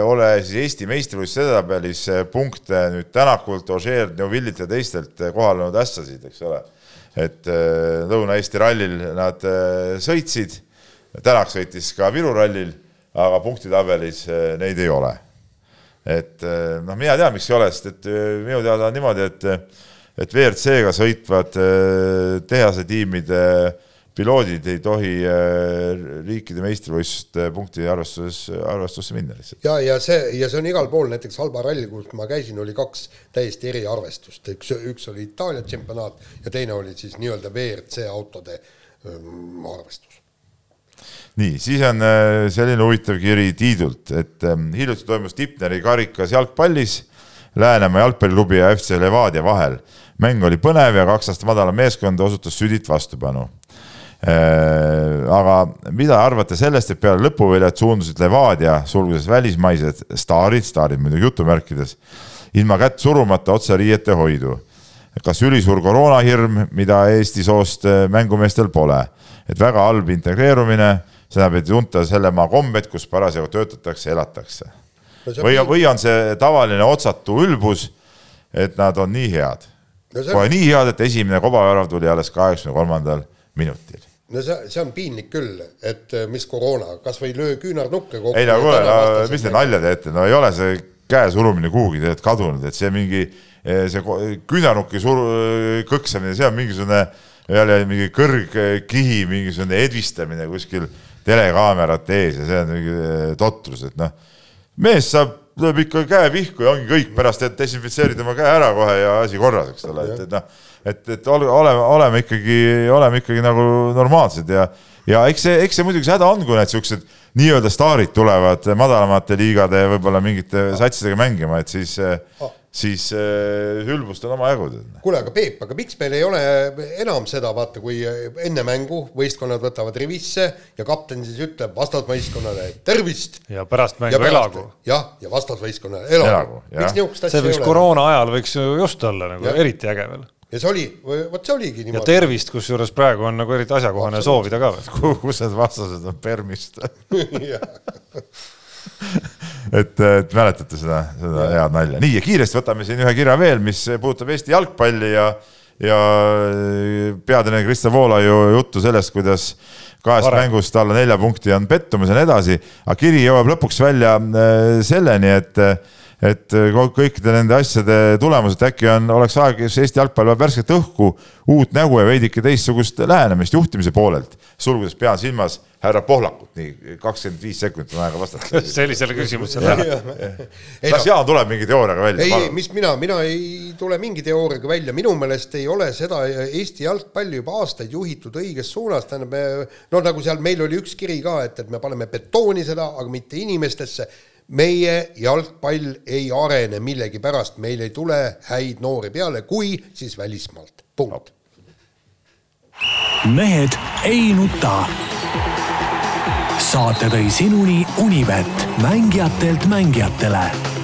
ole siis Eesti meistrivõistluse edetabelis punkte nüüd Tänakult, Ožeert, Neuvillilt ja teistelt kohal olnud ässasid, eks ole. et Lõuna-Eesti rallil nad sõitsid, Tänak sõitis ka Viru rallil, aga punktitabelis neid ei ole. et noh, mina tean, miks ei ole, sest et minu teada on niimoodi, et et WRC-ga sõitvad äh, tehase tiimide piloodid ei tohi äh, riikide meistrivõistluste punkti arvestuses, arvestusse minna lihtsalt. ja, ja see, ja see on igal pool, näiteks Alba ralli, kus ma käisin, oli kaks täiesti eri arvestust, üks, üks oli Itaalia tšempionaat ja teine oli siis nii-öelda WRC autode ähm, arvestus. nii, siis on äh, selline huvitav kiri Tiidult, et ähm, hiljuti toimus Tipneri karikas jalgpallis Läänemaa jalgpalliklubi ja FC Levadia vahel mäng oli põnev ja kaks aastat madalam meeskond osutus südit vastupanu. Äh, aga mida arvate sellest, et peale lõpuväljat suundusid Levadia, sulgudes välismaised staarid, staarid muidugi jutumärkides, ilma kätt surumata otse riiete hoidu? kas ülisuur koroonahirm, mida Eesti soost äh, mängumeestel pole, et väga halb integreerumine, see tähendab, et ei tunta selle maa kombed, kus parasjagu töötatakse, elatakse või, või on see tavaline otsatu ülbus, et nad on nii head no see... kohe nii head, et esimene kobavärav tuli alles kaheksakümne kolmandal minutil. no see, see on piinlik küll, et eh, mis koroona, kas või löö küünarnukke kokku. ei no kuule, no mis te nalja teete, no ei ole see käesurumine kuhugi tegelikult kadunud, et see mingi, eh, see küünarnuki sur-, kõksamine, see on mingisugune jälle mingi kõrgkihi, mingisugune edvistamine kuskil telekaamerate ees ja see on mingi eh, totrus, et noh, mees saab lööb ikka käe pihku ja ongi kõik, pärast et desinfitseerid oma käe ära kohe ja asi korras, eks ole, et, et noh, et, et oleme, oleme ikkagi, oleme ikkagi nagu normaalsed ja, ja eks see, eks see muidugi see häda on, kui need siuksed nii-öelda staarid tulevad madalamate liigade võib-olla mingite satsidega mängima, et siis oh siis äh, ülbust on omajagu. kuule, aga Peep, aga miks meil ei ole enam seda, vaata, kui enne mängu võistkonnad võtavad rivisse ja kapten siis ütleb vastasvõistkonnale tervist. ja pärast mängu ja elagu. jah, ja vastasvõistkonnale elagu, elagu. miks niisugust asja ei ole? see võiks koroona ajal võiks ju just olla nagu ja. eriti äge veel ja see oli, vot see oligi niimoodi. ja tervist, kusjuures praegu on nagu eriti asjakohane soovida ka veel. kus need vastased on, Permist et, et mäletate seda, seda head nalja. nii ja kiiresti võtame siin ühe kirja veel, mis puudutab Eesti jalgpalli ja, ja peatreener Kristjan Voolaiu juttu sellest, kuidas kahest Varem. mängust alla nelja punkti on pettumus ja nii edasi, aga kiri jõuab lõpuks välja äh, selleni, et et äh, kõikide nende asjade tulemused äkki on, oleks aeg, kus Eesti jalgpall vajab värsket õhku, uut nägu ja veidike teistsugust lähenemist juhtimise poolelt. sulgudes pean silmas härra Pohlakut, nii kakskümmend viis sekundit on aega vastata sellisele küsimusele. kas Jaan tuleb mingi teooriaga välja? ei, mis mina, mina ei tule mingi teooriaga välja, minu meelest ei ole seda Eesti jalgpalli juba aastaid juhitud õiges suunas, tähendab no nagu seal meil oli üks kiri ka, et, et me paneme betooni seda, aga mitte inimestesse meie jalgpall ei arene millegipärast, meil ei tule häid noori peale, kui siis välismaalt, punkt. mehed ei nuta. saate tõi sinuni Univet, mängijatelt mängijatele